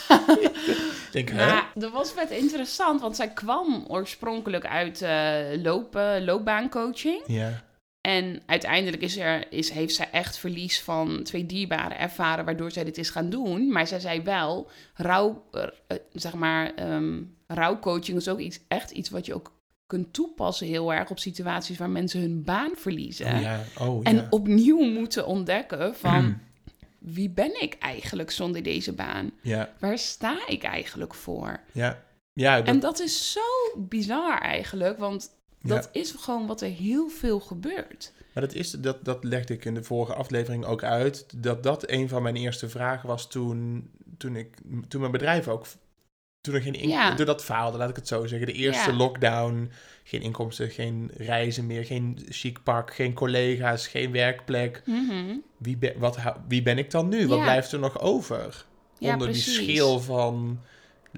[laughs] denk, hè? Maar dat was vet interessant, want zij kwam oorspronkelijk uit eh, lopen, loopbaancoaching. Ja, En uiteindelijk is er, is, heeft zij echt verlies van twee dierbaren ervaren, waardoor zij dit is gaan doen. Maar zij zei wel, rouw, eh, eh, zeg maar, ehm rouwcoaching is ook iets, echt iets wat je ook kunt toepassen heel erg op situaties waar mensen hun baan verliezen. oh ja, oh ja. En opnieuw moeten ontdekken van, wie ben ik eigenlijk zonder deze baan? Ja, Waar sta ik eigenlijk voor? ja. Ja, dat, En dat is zo bizar eigenlijk, want Ja. dat is gewoon wat er heel veel gebeurt. Maar dat, is, dat, dat legde ik in de vorige aflevering ook uit. Dat dat een van mijn eerste vragen was toen, toen, ik, toen mijn bedrijf ook... Toen er geen in, Ja. dat faalde, laat ik het zo zeggen. De eerste Ja. lockdown, geen inkomsten, geen reizen meer, geen chic pak, geen collega's, geen werkplek. Mhm. Wie, ben wat, wie ben ik dan nu? Wat blijft er nog over? Onder precies. die schil van...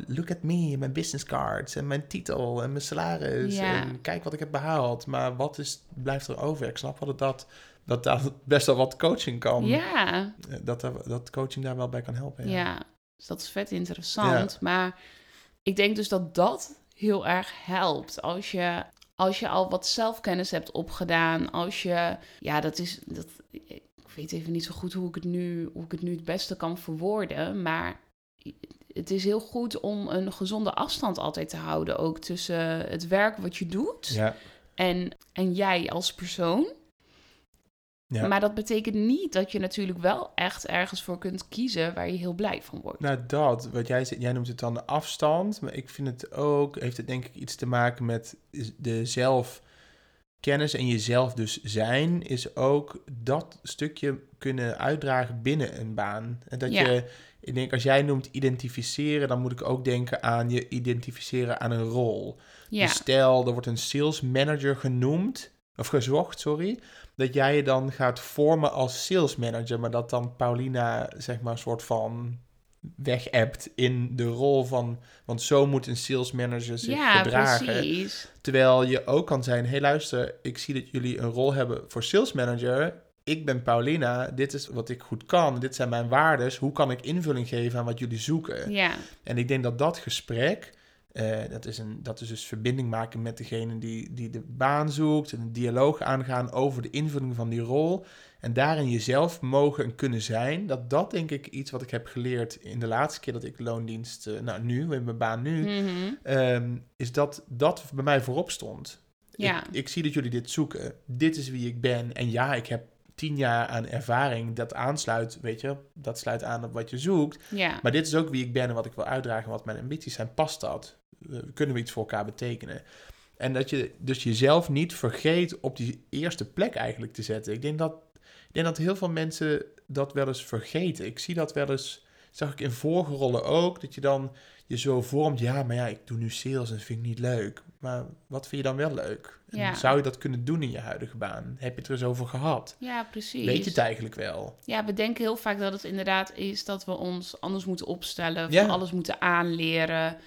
Look at me, mijn business cards en mijn titel en mijn salaris. En kijk wat ik heb behaald. Maar wat is, blijft er over? Ik snap wel dat dat, daar best wel wat coaching kan. Ja, Eh, Dat, dat coaching daar wel bij kan helpen. ja. Dus dat is vet interessant. Maar ik denk dus dat dat heel erg helpt. Als je, als je al wat zelfkennis hebt opgedaan. Als je, ja, dat is, dat, ik weet even niet zo goed hoe ik het nu, hoe ik het nu het beste kan verwoorden. Maar het is heel goed om een gezonde afstand altijd te houden. Ook tussen het werk wat je doet ja. en, en jij als persoon. Ja. Maar dat betekent niet dat je natuurlijk wel echt ergens voor kunt kiezen waar je heel blij van wordt. Nou, dat, wat jij zegt, jij noemt het dan de afstand, maar ik vind het ook, heeft het denk ik iets te maken met de zelfkennis en jezelf dus zijn, is ook dat stukje kunnen uitdragen binnen een baan. En dat Ja. je, ik denk, als jij noemt identificeren, dan moet ik ook denken aan je identificeren aan een rol. ja, Dus stel, er wordt een sales manager genoemd, of gezocht, sorry, dat jij je dan gaat vormen als sales manager, maar dat dan Paulina, zeg maar, een soort van weg in de rol van, want zo moet een sales manager zich ja gedragen. precies. Terwijl je ook kan zijn, hey luister, ik zie dat jullie een rol hebben voor sales manager. Ik ben Paulina, dit is wat ik goed kan, dit zijn mijn waardes. Hoe kan ik invulling geven aan wat jullie zoeken? Ja, En ik denk dat dat gesprek, eh, dat, is een, dat is dus verbinding maken met degene die, die de baan zoekt. En een dialoog aangaan over de invulling van die rol. En daarin jezelf mogen en kunnen zijn. Dat dat denk ik iets wat ik heb geleerd in de laatste keer dat ik loondienst, eh, nou nu, in mijn baan nu, mhm. ehm, is dat dat bij mij voorop stond. ja. Ik, ik zie dat jullie dit zoeken. Dit is wie ik ben. En ja, ik heb tien jaar aan ervaring. Dat aansluit, weet je, dat sluit aan op wat je zoekt. ja. Maar dit is ook wie ik ben en wat ik wil uitdragen en wat mijn ambities zijn. Past dat? Eh, Kunnen we iets voor elkaar betekenen? En dat je dus jezelf niet vergeet op die eerste plek eigenlijk te zetten. Ik denk dat, ik denk dat heel veel mensen dat wel eens vergeten. Ik zie dat wel eens, zag ik in vorige rollen ook, dat je dan je zo vormt. Ja, maar ja, ik doe nu sales en dat vind ik niet leuk. Maar wat vind je dan wel leuk? En Ja. Zou je dat kunnen doen in je huidige baan? Heb je het er eens over gehad? Ja, precies. Weet je het eigenlijk wel? Ja, we denken heel vaak dat het inderdaad is dat we ons anders moeten opstellen, Ja. van alles moeten aanleren.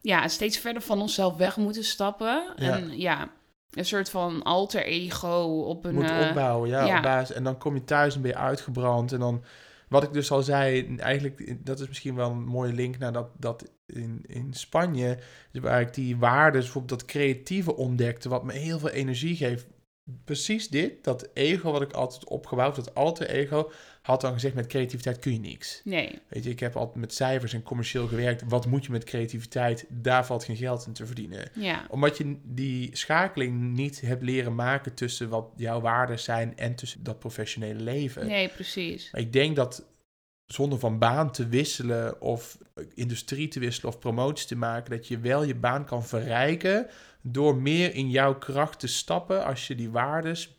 Ja, steeds verder van onszelf weg moeten stappen. Ja. En ja, een soort van alter ego op een... moet eh, opbouwen, ja, ja. Op basis, en dan kom je thuis en ben je uitgebrand. En dan, wat ik dus al zei, eigenlijk, dat is misschien wel een mooie link naar dat, dat in, in Spanje, dus waar ik die waarden, bijvoorbeeld dat creatieve ontdekte, wat me heel veel energie geeft. Precies dit, dat ego wat ik altijd opgebouwd, dat alter ego, had dan gezegd met creativiteit kun je niks. Nee, Weet je, ik heb altijd met cijfers en commercieel gewerkt. Wat moet je met creativiteit? Daar valt geen geld in te verdienen ja. omdat je die schakeling niet hebt leren maken tussen wat jouw waarden zijn en tussen dat professionele leven. Nee, precies. Maar ik denk dat zonder van baan te wisselen of industrie te wisselen of promotie te maken, dat je wel je baan kan verrijken door meer in jouw kracht te stappen als je die waardes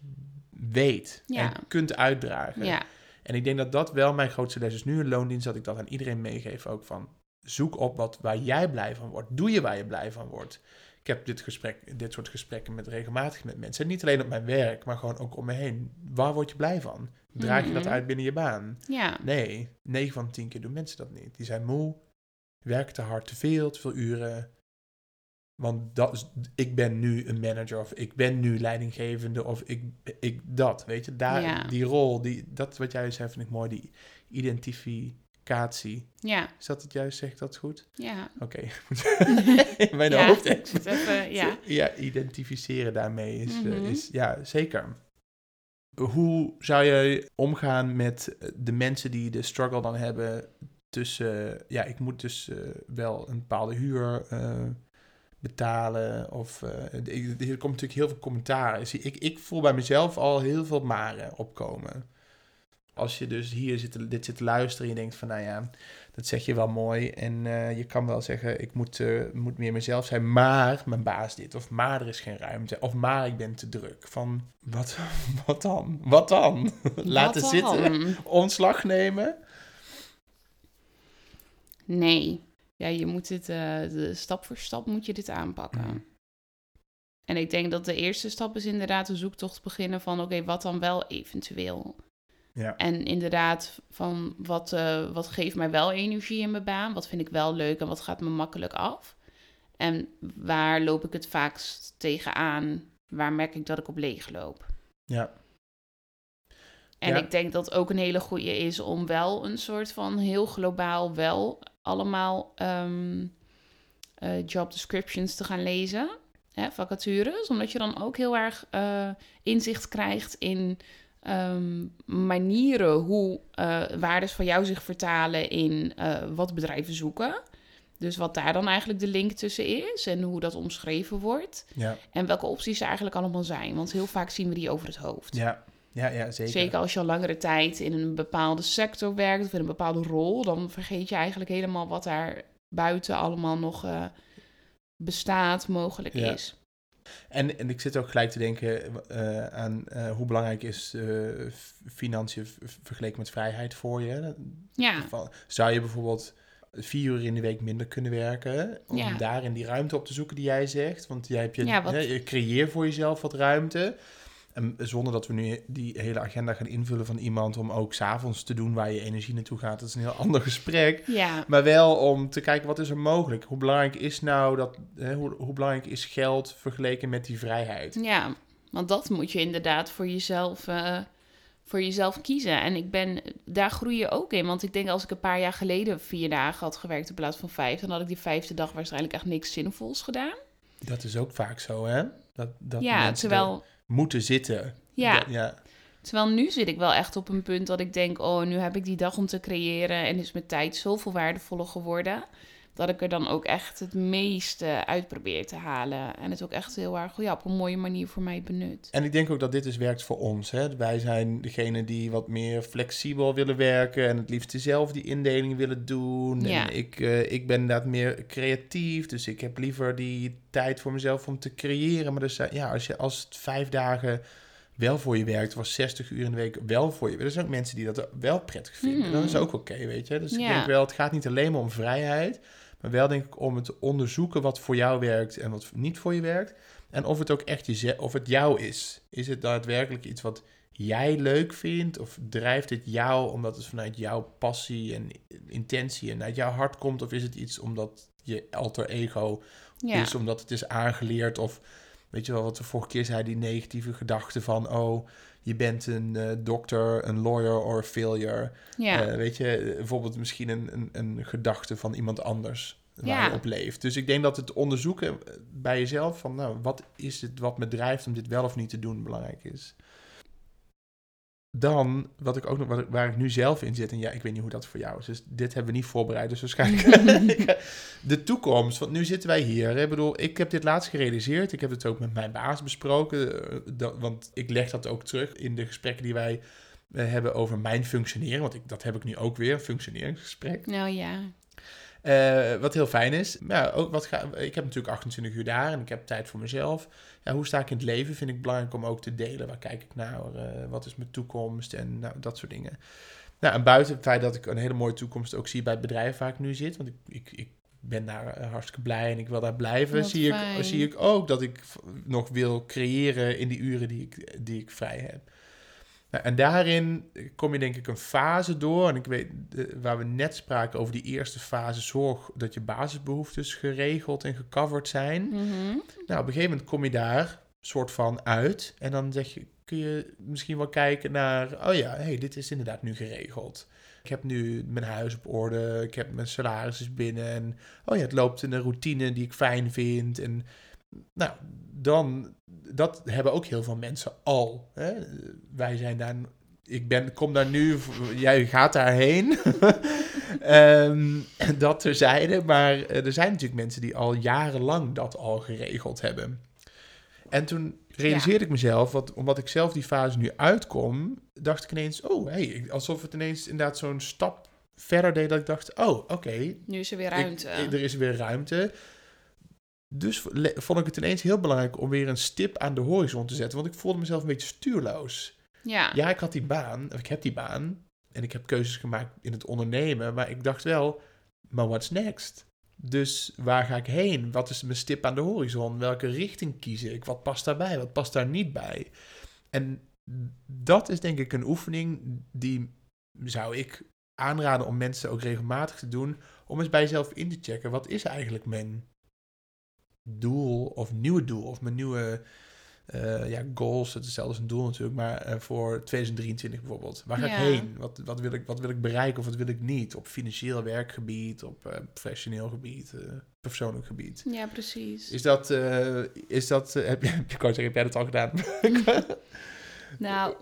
weet Ja. en kunt uitdragen. Ja, En ik denk dat dat wel mijn grootste les is nu in loondienst, dat ik dat aan iedereen meegeef ook van zoek op wat, waar jij blij van wordt. Doe je waar je blij van wordt. Ik heb dit, gesprek, dit soort gesprekken met regelmatig met mensen. En niet alleen op mijn werk, maar gewoon ook om me heen. Waar word je blij van? Draag je dat Mhm. uit binnen je baan? ja. Nee, 9 van de 10 keer doen mensen dat niet. Die zijn moe, werken te hard, te veel, te veel uren. Want dat is, ik ben nu een manager of ik ben nu leidinggevende of ik, ik dat, weet je. Daar, Ja. Die rol, die, dat wat jij zei vind ik mooi, die identificatie. Ja, Is dat het juist, zeg ik dat goed? ja. Oké, [laughs] in mijn Ja, hoofd. even, ja. [laughs] ja, identificeren daarmee is, eh, Mhm. is, ja, zeker. Hoe zou je omgaan met de mensen die de struggle dan hebben tussen, ja, ik moet dus eh, wel een bepaalde huur eh, betalen of, ik- er komt natuurlijk heel veel commentaar. Dus Ik, ik voel bij mezelf al heel veel maren opkomen. als je dus hier zit, dit zit te luisteren en je denkt van, nou ja, dat zeg je wel mooi. En eh, je kan wel zeggen, ik moet, eh, moet meer mezelf zijn, maar mijn baas dit. Of maar er is geen ruimte. Of maar ik ben te druk. Van, wat, [laughs] wat dan? Wat dan? Laten Wat zitten? [laughs] Ontslag nemen? Nee. Ja, je moet dit, eh, de, stap voor stap moet je dit aanpakken. Mm. En ik denk dat de eerste stap is inderdaad de zoektocht beginnen van... oké, wat dan wel eventueel? Ja. En inderdaad van wat, eh, wat geeft mij wel energie in mijn baan? Wat vind ik wel leuk en wat gaat me makkelijk af? En waar loop ik het vaakst tegenaan? Waar merk ik dat ik op leeg loop? Ja. En Ja. ik denk dat ook een hele goede is om wel een soort van heel globaal wel allemaal ehm, eh, job descriptions te gaan lezen. Hè, vacatures, omdat je dan ook heel erg eh, inzicht krijgt in ehm, manieren hoe eh, waardes van jou zich vertalen in wat bedrijven zoeken. Dus wat daar dan eigenlijk de link tussen is en hoe dat omschreven wordt. Ja. En welke opties er eigenlijk allemaal zijn. Want heel vaak zien we die over het hoofd. Ja. Ja, ja, zeker. Zeker als je al langere tijd in een bepaalde sector werkt of in een bepaalde rol, dan vergeet je eigenlijk helemaal wat daar buiten allemaal nog eh, bestaat, mogelijk Ja. is. En, en ik zit ook gelijk te denken eh, aan eh, hoe belangrijk is financiën vergeleken met vrijheid voor je. Ja, Zou je bijvoorbeeld vier uur in de week minder kunnen werken om Ja. daarin die ruimte op te zoeken die jij zegt? Want jij hebt je, Ja, wat- hè, je creëer voor jezelf wat ruimte. En zonder dat we nu die hele agenda gaan invullen van iemand om ook s'avonds te doen waar je energie naartoe gaat. Dat is een heel [laughs] ander gesprek. ja, Maar wel om te kijken wat is er mogelijk. Hoe belangrijk is nou dat, hè, hoe, hoe belangrijk is geld vergeleken met die vrijheid? ja. Want dat moet je inderdaad voor jezelf, eh, voor jezelf kiezen. En ik ben, daar groei je ook in. Want ik denk als ik een paar jaar geleden vier dagen had gewerkt in plaats van vijf, dan had ik die vijfde dag waarschijnlijk echt niks zinvols gedaan. Dat is ook vaak zo, hè? Dat, dat ja, mensen terwijl, moeten zitten. ja, Dat- ja. Terwijl nu zit ik wel echt op een punt dat ik denk: oh, nu heb ik die dag om te creëren en is mijn tijd zoveel waardevoller geworden. Dat ik er dan ook echt het meeste uit probeer te halen. En het ook echt heel erg ja, op een mooie manier voor mij benut. En ik denk ook dat dit dus werkt voor ons. Hè? Wij zijn degene die wat meer flexibel willen werken en het liefst zelf die indeling willen doen. Ja. En ik, eh, ik ben inderdaad meer creatief, dus ik heb liever die tijd voor mezelf om te creëren. Maar dus, eh, ja, als, je, als het vijf dagen wel voor je werkt, was 60 uur in de week wel voor je. Er zijn ook mensen die dat wel prettig vinden. Hmm. Dat is ook oké, weet je. Dus ik denk wel, het gaat niet alleen maar om vrijheid, maar wel denk ik om het te onderzoeken wat voor jou werkt en wat niet voor je werkt. En of het ook echt je, of het jou is. Is het daadwerkelijk iets wat jij leuk vindt? Of drijft het jou omdat het vanuit jouw passie en intentie en uit jouw hart komt? Of is het iets omdat je alter ego Ja, is, omdat het is aangeleerd? Of weet je wel wat we vorige keer zeiden, die negatieve gedachte van... oh, je bent een eh, dokter, een lawyer or a failure. ja. Eh, weet je, eh, bijvoorbeeld misschien een, een, een gedachte van iemand anders waar Ja. je op leeft. Dus ik denk dat het onderzoeken bij jezelf van, nou, wat is het wat me drijft om dit wel of niet te doen belangrijk is. Dan, wat ik ook nog, wat waar ik nu zelf in zit, en ja, ik weet niet hoe dat voor jou is, dus dit hebben we niet voorbereid, dus waarschijnlijk [laughs] [laughs] de toekomst. Want nu zitten wij hier. Ik bedoel, ik heb dit laatst gerealiseerd. Ik heb het ook met mijn baas besproken, eh, dat, want ik leg dat ook terug in de gesprekken die wij eh, hebben over mijn functioneren, want ik, dat heb ik nu ook weer, een functioneringsgesprek. Nou ja. Eh, wat heel fijn is. Ja, ook wat ga, ik heb natuurlijk 28 uur daar en ik heb tijd voor mezelf. Ja, hoe sta ik in het leven? Vind ik belangrijk om ook te delen. Waar kijk ik naar? Eh, wat is mijn toekomst? En nou, dat soort dingen. Nou, en buiten het feit dat ik een hele mooie toekomst ook zie bij het bedrijf waar ik nu zit. Want ik, ik, ik ben daar eh, hartstikke blij en ik wil daar blijven. Wat Zie ik, zie ik ook dat ik nog wil creëren in die uren die ik, die ik vrij heb. Nou, en daarin kom je denk ik een fase door. En ik weet, waar we net spraken over die eerste fase, zorg dat je basisbehoeftes geregeld en gecoverd zijn. Mhm. Nou, op een gegeven moment kom je daar soort van uit. En dan zeg je, kun je misschien wel kijken naar, oh ja, hey, dit is inderdaad nu geregeld. Ik heb nu mijn huis op orde, ik heb mijn salaris is binnen. En oh ja, het loopt in een routine die ik fijn vind. En nou, dan, dat hebben ook heel veel mensen al. Hè? Wij zijn daar, ik ben, kom daar nu, jij gaat daarheen. [laughs] Ehm, dat terzijde, maar eh, er zijn natuurlijk mensen die al jarenlang dat al geregeld hebben. En toen realiseerde ik mezelf, wat, omdat ik zelf die fase nu uitkom, dacht ik ineens, oh, hey, alsof het ineens inderdaad zo'n stap verder deed dat ik dacht, oh, oké. nu is er weer ruimte. ik- er is weer ruimte. Dus vond ik het ineens heel belangrijk om weer een stip aan de horizon te zetten, want ik voelde mezelf een beetje stuurloos. ja. Ja, ik had die baan, of ik heb die baan, en ik heb keuzes gemaakt in het ondernemen, maar ik dacht wel, maar what's next? Dus waar ga ik heen? Wat is mijn stip aan de horizon? Welke richting kies ik? Wat past daarbij? Wat past daar niet bij? En dat is denk ik een oefening die zou ik aanraden om mensen ook regelmatig te doen, om eens bij jezelf in te checken. Wat is eigenlijk mijn doel of nieuwe doel of mijn nieuwe eh, ja, goals, het is zelfs een doel natuurlijk, maar eh, voor 2023 bijvoorbeeld. Waar ga Ja. ik heen? Wat, wat, wil ik, wat wil ik bereiken of wat wil ik niet? Op financieel werkgebied, op eh, professioneel gebied, persoonlijk gebied. ja, precies. Is dat, is dat heb, je, [laughs] wou zeggen, heb jij dat al gedaan? [laughs] Nou,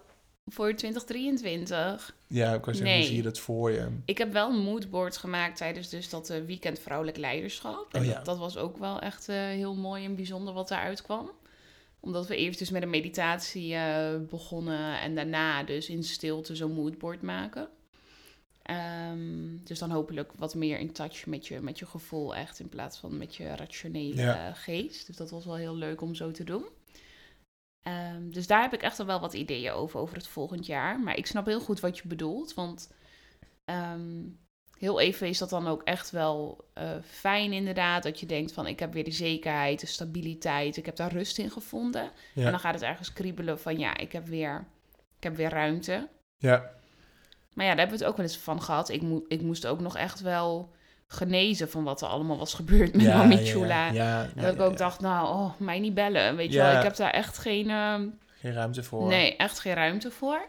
voor 2023. ja, ik wou zeggen, Nee. hoe zie je dat voor je? Ik heb wel een moodboard gemaakt tijdens dus dat eh, weekend vrouwelijk leiderschap. En Oh ja. dat, dat was ook wel echt eh, heel mooi en bijzonder wat daaruit kwam. Omdat we eerst dus met een meditatie eh, begonnen en daarna dus in stilte zo'n moodboard maken. Ehm, dus dan hopelijk wat meer in touch met je, met je gevoel echt in plaats van met je rationele Ja. geest. Dus dat was wel heel leuk om zo te doen. Ehm, dus daar heb ik echt al wel wat ideeën over, over het volgend jaar. Maar ik snap heel goed wat je bedoelt, want ehm, heel even is dat dan ook echt wel eh, fijn inderdaad. Dat je denkt van ik heb weer de zekerheid, de stabiliteit, ik heb daar rust in gevonden. En dan gaat het ergens kriebelen van ja, ik heb weer, ik heb weer ruimte. ja, Maar ja, daar hebben we het ook wel eens van gehad. Ik, mo- ik moest ook nog echt wel genezen van wat er allemaal was gebeurd met ja, Mami Chula. ja, ja, En ja, dat ik ook dacht, nou, oh, mij niet bellen. Weet je wel, ik heb daar echt geen, ehm, Geen ruimte voor. nee, echt geen ruimte voor.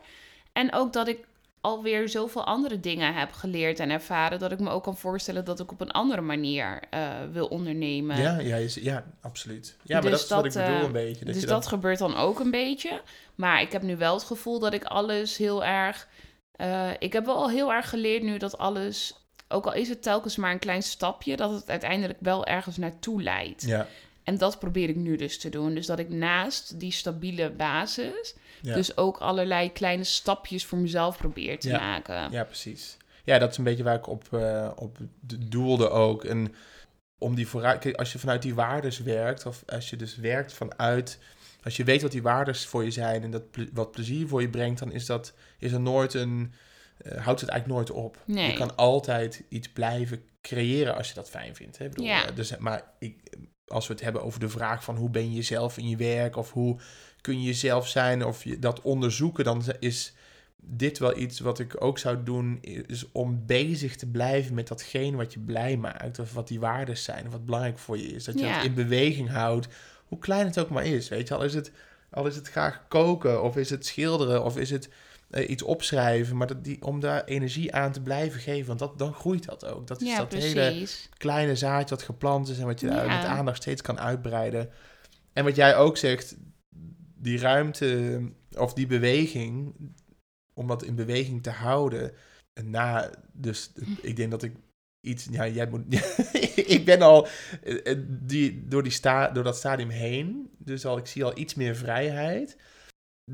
En ook dat ik alweer zoveel andere dingen heb geleerd en ervaren, dat ik me ook kan voorstellen dat ik op een andere manier eh, wil ondernemen. Ja, ja, is- ja, absoluut. Ja, maar Dus dat is wat ik bedoel eh, een beetje. Dat dus dat gebeurt dan ook een beetje. Maar ik heb nu wel het gevoel dat ik alles heel erg. eh, ik heb wel al heel erg geleerd nu dat alles. Ook al is het telkens maar een klein stapje, dat het uiteindelijk wel ergens naartoe leidt. Ja, En dat probeer ik nu dus te doen. Dus dat ik naast die stabiele basis, ja. dus ook allerlei kleine stapjes voor mezelf probeer te Ja. maken. Ja, precies. Ja, dat is een beetje waar ik op, eh, op doelde ook. En om die vooruit... Kijk, als je vanuit die waardes werkt, of als je dus werkt vanuit... Als je weet wat die waardes voor je zijn en dat ple- wat plezier voor je brengt, dan is dat is er nooit een... eh, houdt het eigenlijk nooit op. Nee. Je kan altijd iets blijven creëren als je dat fijn vindt. Hè? Ik bedoel, Ja. eh, dus, maar ik, als we het hebben over de vraag van hoe ben je jezelf in je werk, of hoe kun je jezelf zijn, of je dat onderzoeken, dan is dit wel iets wat ik ook zou doen, is om bezig te blijven met datgene wat je blij maakt, of wat die waarden zijn, of wat belangrijk voor je is. Dat je Ja. dat in beweging houdt, hoe klein het ook maar is. Weet je, al is het, al is het graag koken, of is het schilderen, of is het eh, iets opschrijven, maar dat die, om daar energie aan te blijven geven, want dat, dan groeit dat ook. Dat is Ja, dat hele kleine zaadje dat geplant is en wat je daar Ja. met aandacht steeds kan uitbreiden. En wat jij ook zegt, die ruimte of die beweging, om dat in beweging te houden. Na, dus ik denk dat ik iets, ja, jij moet, [laughs] ik ben al eh, eh, die, door, die sta, door dat stadium heen, dus al, ik zie al iets meer vrijheid.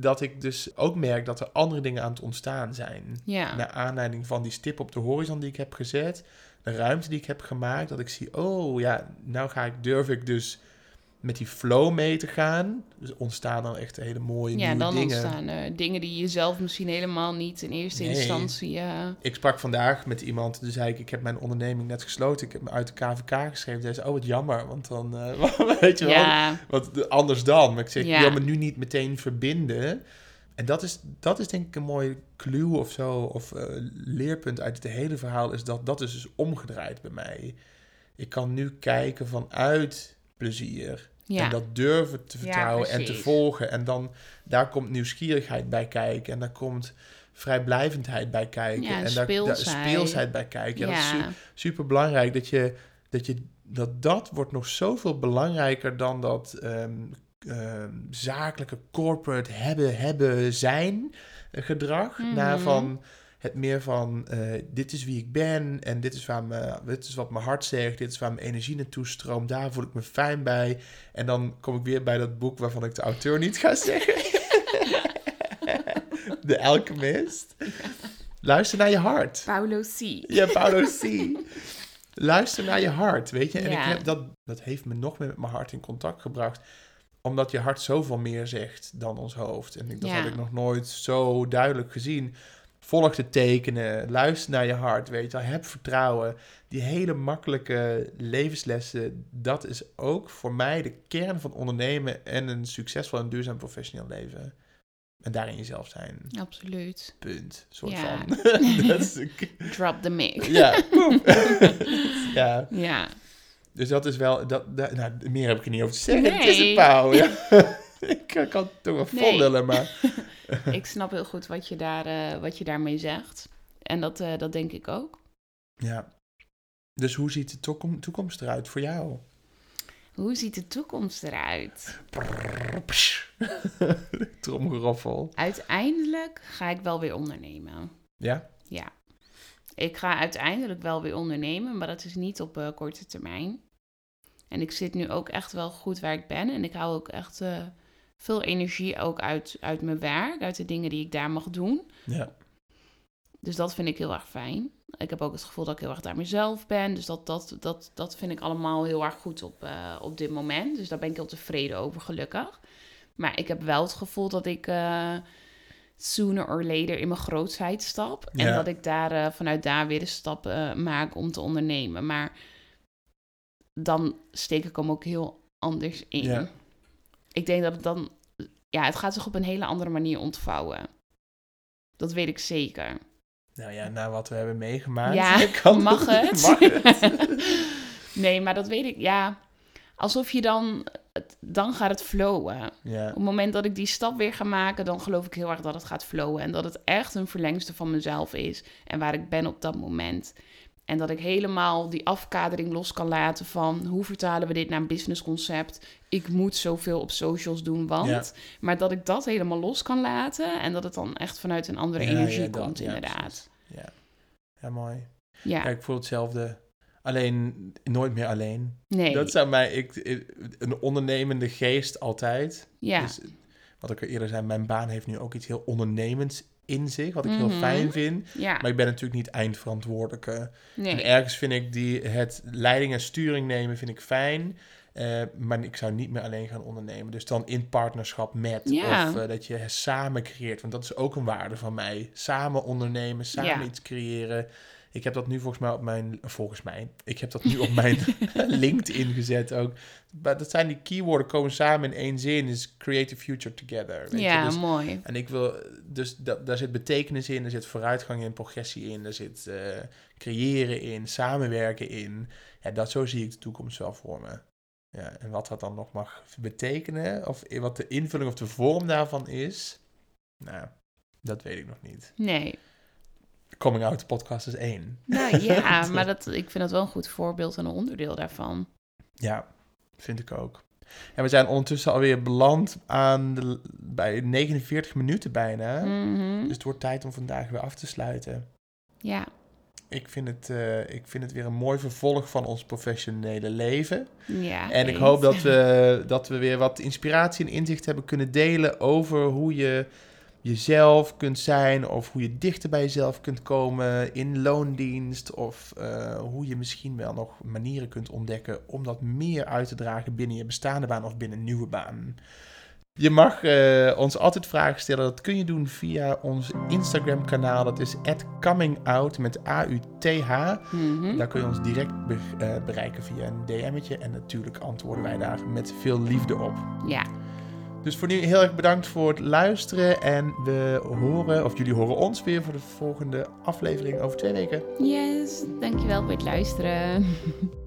Dat ik dus ook merk dat er andere dingen aan het ontstaan zijn Ja. naar aanleiding van die stip op de horizon die ik heb gezet, de ruimte die ik heb gemaakt, dat ik zie, oh ja, nou ga ik, durf ik dus met die flow mee te gaan. Dus ontstaan dan echt hele mooie Ja, nieuwe dan dingen. ontstaan er dingen die je zelf misschien helemaal niet in eerste Nee. instantie. eh, Ik sprak vandaag met iemand, toen zei ik, ik heb mijn onderneming net gesloten, ik heb me uit de KVK geschreven. Zij zei, oh wat jammer, want dan, eh, [laughs] weet je wel, ja, wat anders dan. Maar ik zeg, Ja. wil me nu niet meteen verbinden. En dat is, dat is denk ik een mooie clue of zo, of eh, leerpunt uit het hele verhaal, is dat dat is dus omgedraaid bij mij. Ik kan nu kijken vanuit plezier. Ja. En dat durven te Ja, vertrouwen en te volgen. En dan, daar komt nieuwsgierigheid bij kijken. En daar komt vrijblijvendheid bij kijken. Ja, en en daar, daar speelsheid. bij kijken. Ja, dat is su- super belangrijk dat je dat, je, dat dat wordt nog zoveel belangrijker dan dat ehm, ehm, zakelijke corporate hebben, hebben, zijn eh, gedrag. Mhm. Naar van het meer van, eh, dit is wie ik ben en dit is, waar me, dit is wat mijn hart zegt, dit is waar mijn energie naartoe stroomt, daar voel ik me fijn bij. En dan kom ik weer bij dat boek waarvan ik de auteur niet ga zeggen. [laughs] de Alchemist. Luister naar je hart. Paulo C. Ja, Paulo C. Luister naar je hart, weet je. En ik heb dat, dat heeft me nog meer met mijn hart in contact gebracht. Omdat je hart zoveel meer zegt dan ons hoofd. En ik, dat Ja. had ik nog nooit zo duidelijk gezien. Volg de tekenen, luister naar je hart, weet je wel. Heb vertrouwen. Die hele makkelijke levenslessen, dat is ook voor mij de kern van ondernemen en een succesvol en duurzaam professioneel leven. En daarin jezelf zijn. Absoluut. Punt. Soort Ja. van. [laughs] Drop the mic. ja, [laughs] ja, Ja. dus dat is wel... Dat, dat- nou, meer heb ik er niet over te zeggen. Het is Nee. een pauw, ja. [laughs] [laughs] ik kan het toch wel Nee. vollullen, maar... [laughs] ik snap heel goed wat je, daar, eh, wat je daarmee zegt. En dat, eh, dat denk ik ook. Ja. Dus hoe ziet de toekom- toekomst eruit voor jou? Hoe ziet de toekomst eruit? [laughs] Tromgeroffel. Uiteindelijk ga ik wel weer ondernemen. Ja? Ja. Ik ga uiteindelijk wel weer ondernemen, maar dat is niet op eh, korte termijn. En ik zit nu ook echt wel goed waar ik ben. En ik hou ook echt eh, veel energie ook uit, uit mijn werk, uit de dingen die ik daar mag doen. Ja. Dus dat vind ik heel erg fijn. Ik heb ook het gevoel dat ik heel erg daar mezelf ben. Dus dat, dat, dat, dat vind ik allemaal heel erg goed op, eh, op dit moment. Dus daar ben ik heel tevreden over, gelukkig. Maar ik heb wel het gevoel dat ik eh, sooner or later in mijn grootheid stap. En dat ik daar eh, vanuit daar weer een stap maak om te ondernemen. Maar dan steek ik hem ook heel anders in. Ja. Ik denk dat het dan... Ja, het gaat zich op een hele andere manier ontvouwen. Dat weet ik zeker. Nou ja, na wat we hebben meegemaakt... Ja, [laughs] kan mag het? mag het. [laughs] nee, maar dat weet ik. Ja, alsof je dan... het- Dan gaat het flowen. ja. Op het moment dat ik die stap weer ga maken, dan geloof ik heel erg dat het gaat flowen. En dat het echt een verlengste van mezelf is. En waar ik ben op dat moment. En dat ik helemaal die afkadering los kan laten van hoe vertalen we dit naar een businessconcept. Ik moet zoveel op socials doen, want. Ja. Maar dat ik dat helemaal los kan laten. En dat het dan echt vanuit een andere Ja, energie ja, komt, inderdaad. Ja. ja, mooi. Ja, ik voel hetzelfde. Alleen, nooit meer alleen. nee. Dat zou mij, ik, ik- een ondernemende geest altijd. ja. Dus, wat ik er eerder zei, mijn baan heeft nu ook iets heel ondernemends in zich, wat ik heel Mhm. fijn vind. ja, Maar ik ben natuurlijk niet eindverantwoordelijke. En nee. ergens vind ik die, het leiding en sturing nemen vind ik fijn. eh, maar ik zou niet meer alleen gaan ondernemen. Dus dan in partnerschap met. Ja. Of eh, dat je samen creëert. Want dat is ook een waarde van mij. Samen ondernemen, samen Ja. iets creëren. Ik heb dat nu volgens mij op mijn... Volgens mij. Ik heb dat nu op mijn [laughs] LinkedIn gezet ook. Maar dat zijn die keywords komen samen in één zin. Is create a future together. Weet ja, je? Dus mooi. en ik wil, dus dat, daar zit betekenis in, er zit vooruitgang in, progressie in, er zit eh, creëren in, samenwerken in. Ja, dat, zo zie ik de toekomst wel voor me. Ja, en wat dat dan nog mag betekenen, of wat de invulling of de vorm daarvan is, nou, dat weet ik nog niet. Nee. Coming Out podcast is één. Nou [laughs] ja, maar dat, ik vind dat wel een goed voorbeeld en een onderdeel daarvan. Ja, vind ik ook. En we zijn ondertussen alweer beland aan de, bij 49 minuten bijna. Mhm. Dus het wordt tijd om vandaag weer af te sluiten. Ja, Ik vind, het, eh, ik vind het weer een mooi vervolg van ons professionele leven. ja. En ik hoop dat we, [laughs] dat we weer wat inspiratie en inzicht hebben kunnen delen over hoe je jezelf kunt zijn. Of hoe je dichter bij jezelf kunt komen in loondienst. Of eh, hoe je misschien wel nog manieren kunt ontdekken om dat meer uit te dragen binnen je bestaande baan of binnen een nieuwe baan. Je mag eh, ons altijd vragen stellen. Dat kun je doen via ons Instagram kanaal. Dat is @comingout met A-U-T-H. Mhm. Daar kun je ons direct be- eh, bereiken via een DM'tje. En natuurlijk antwoorden wij daar met veel liefde op. Ja, Dus voor nu heel erg bedankt voor het luisteren. En we horen, of jullie horen ons weer voor de volgende aflevering over twee weken. yes. Dankjewel voor het luisteren. [laughs]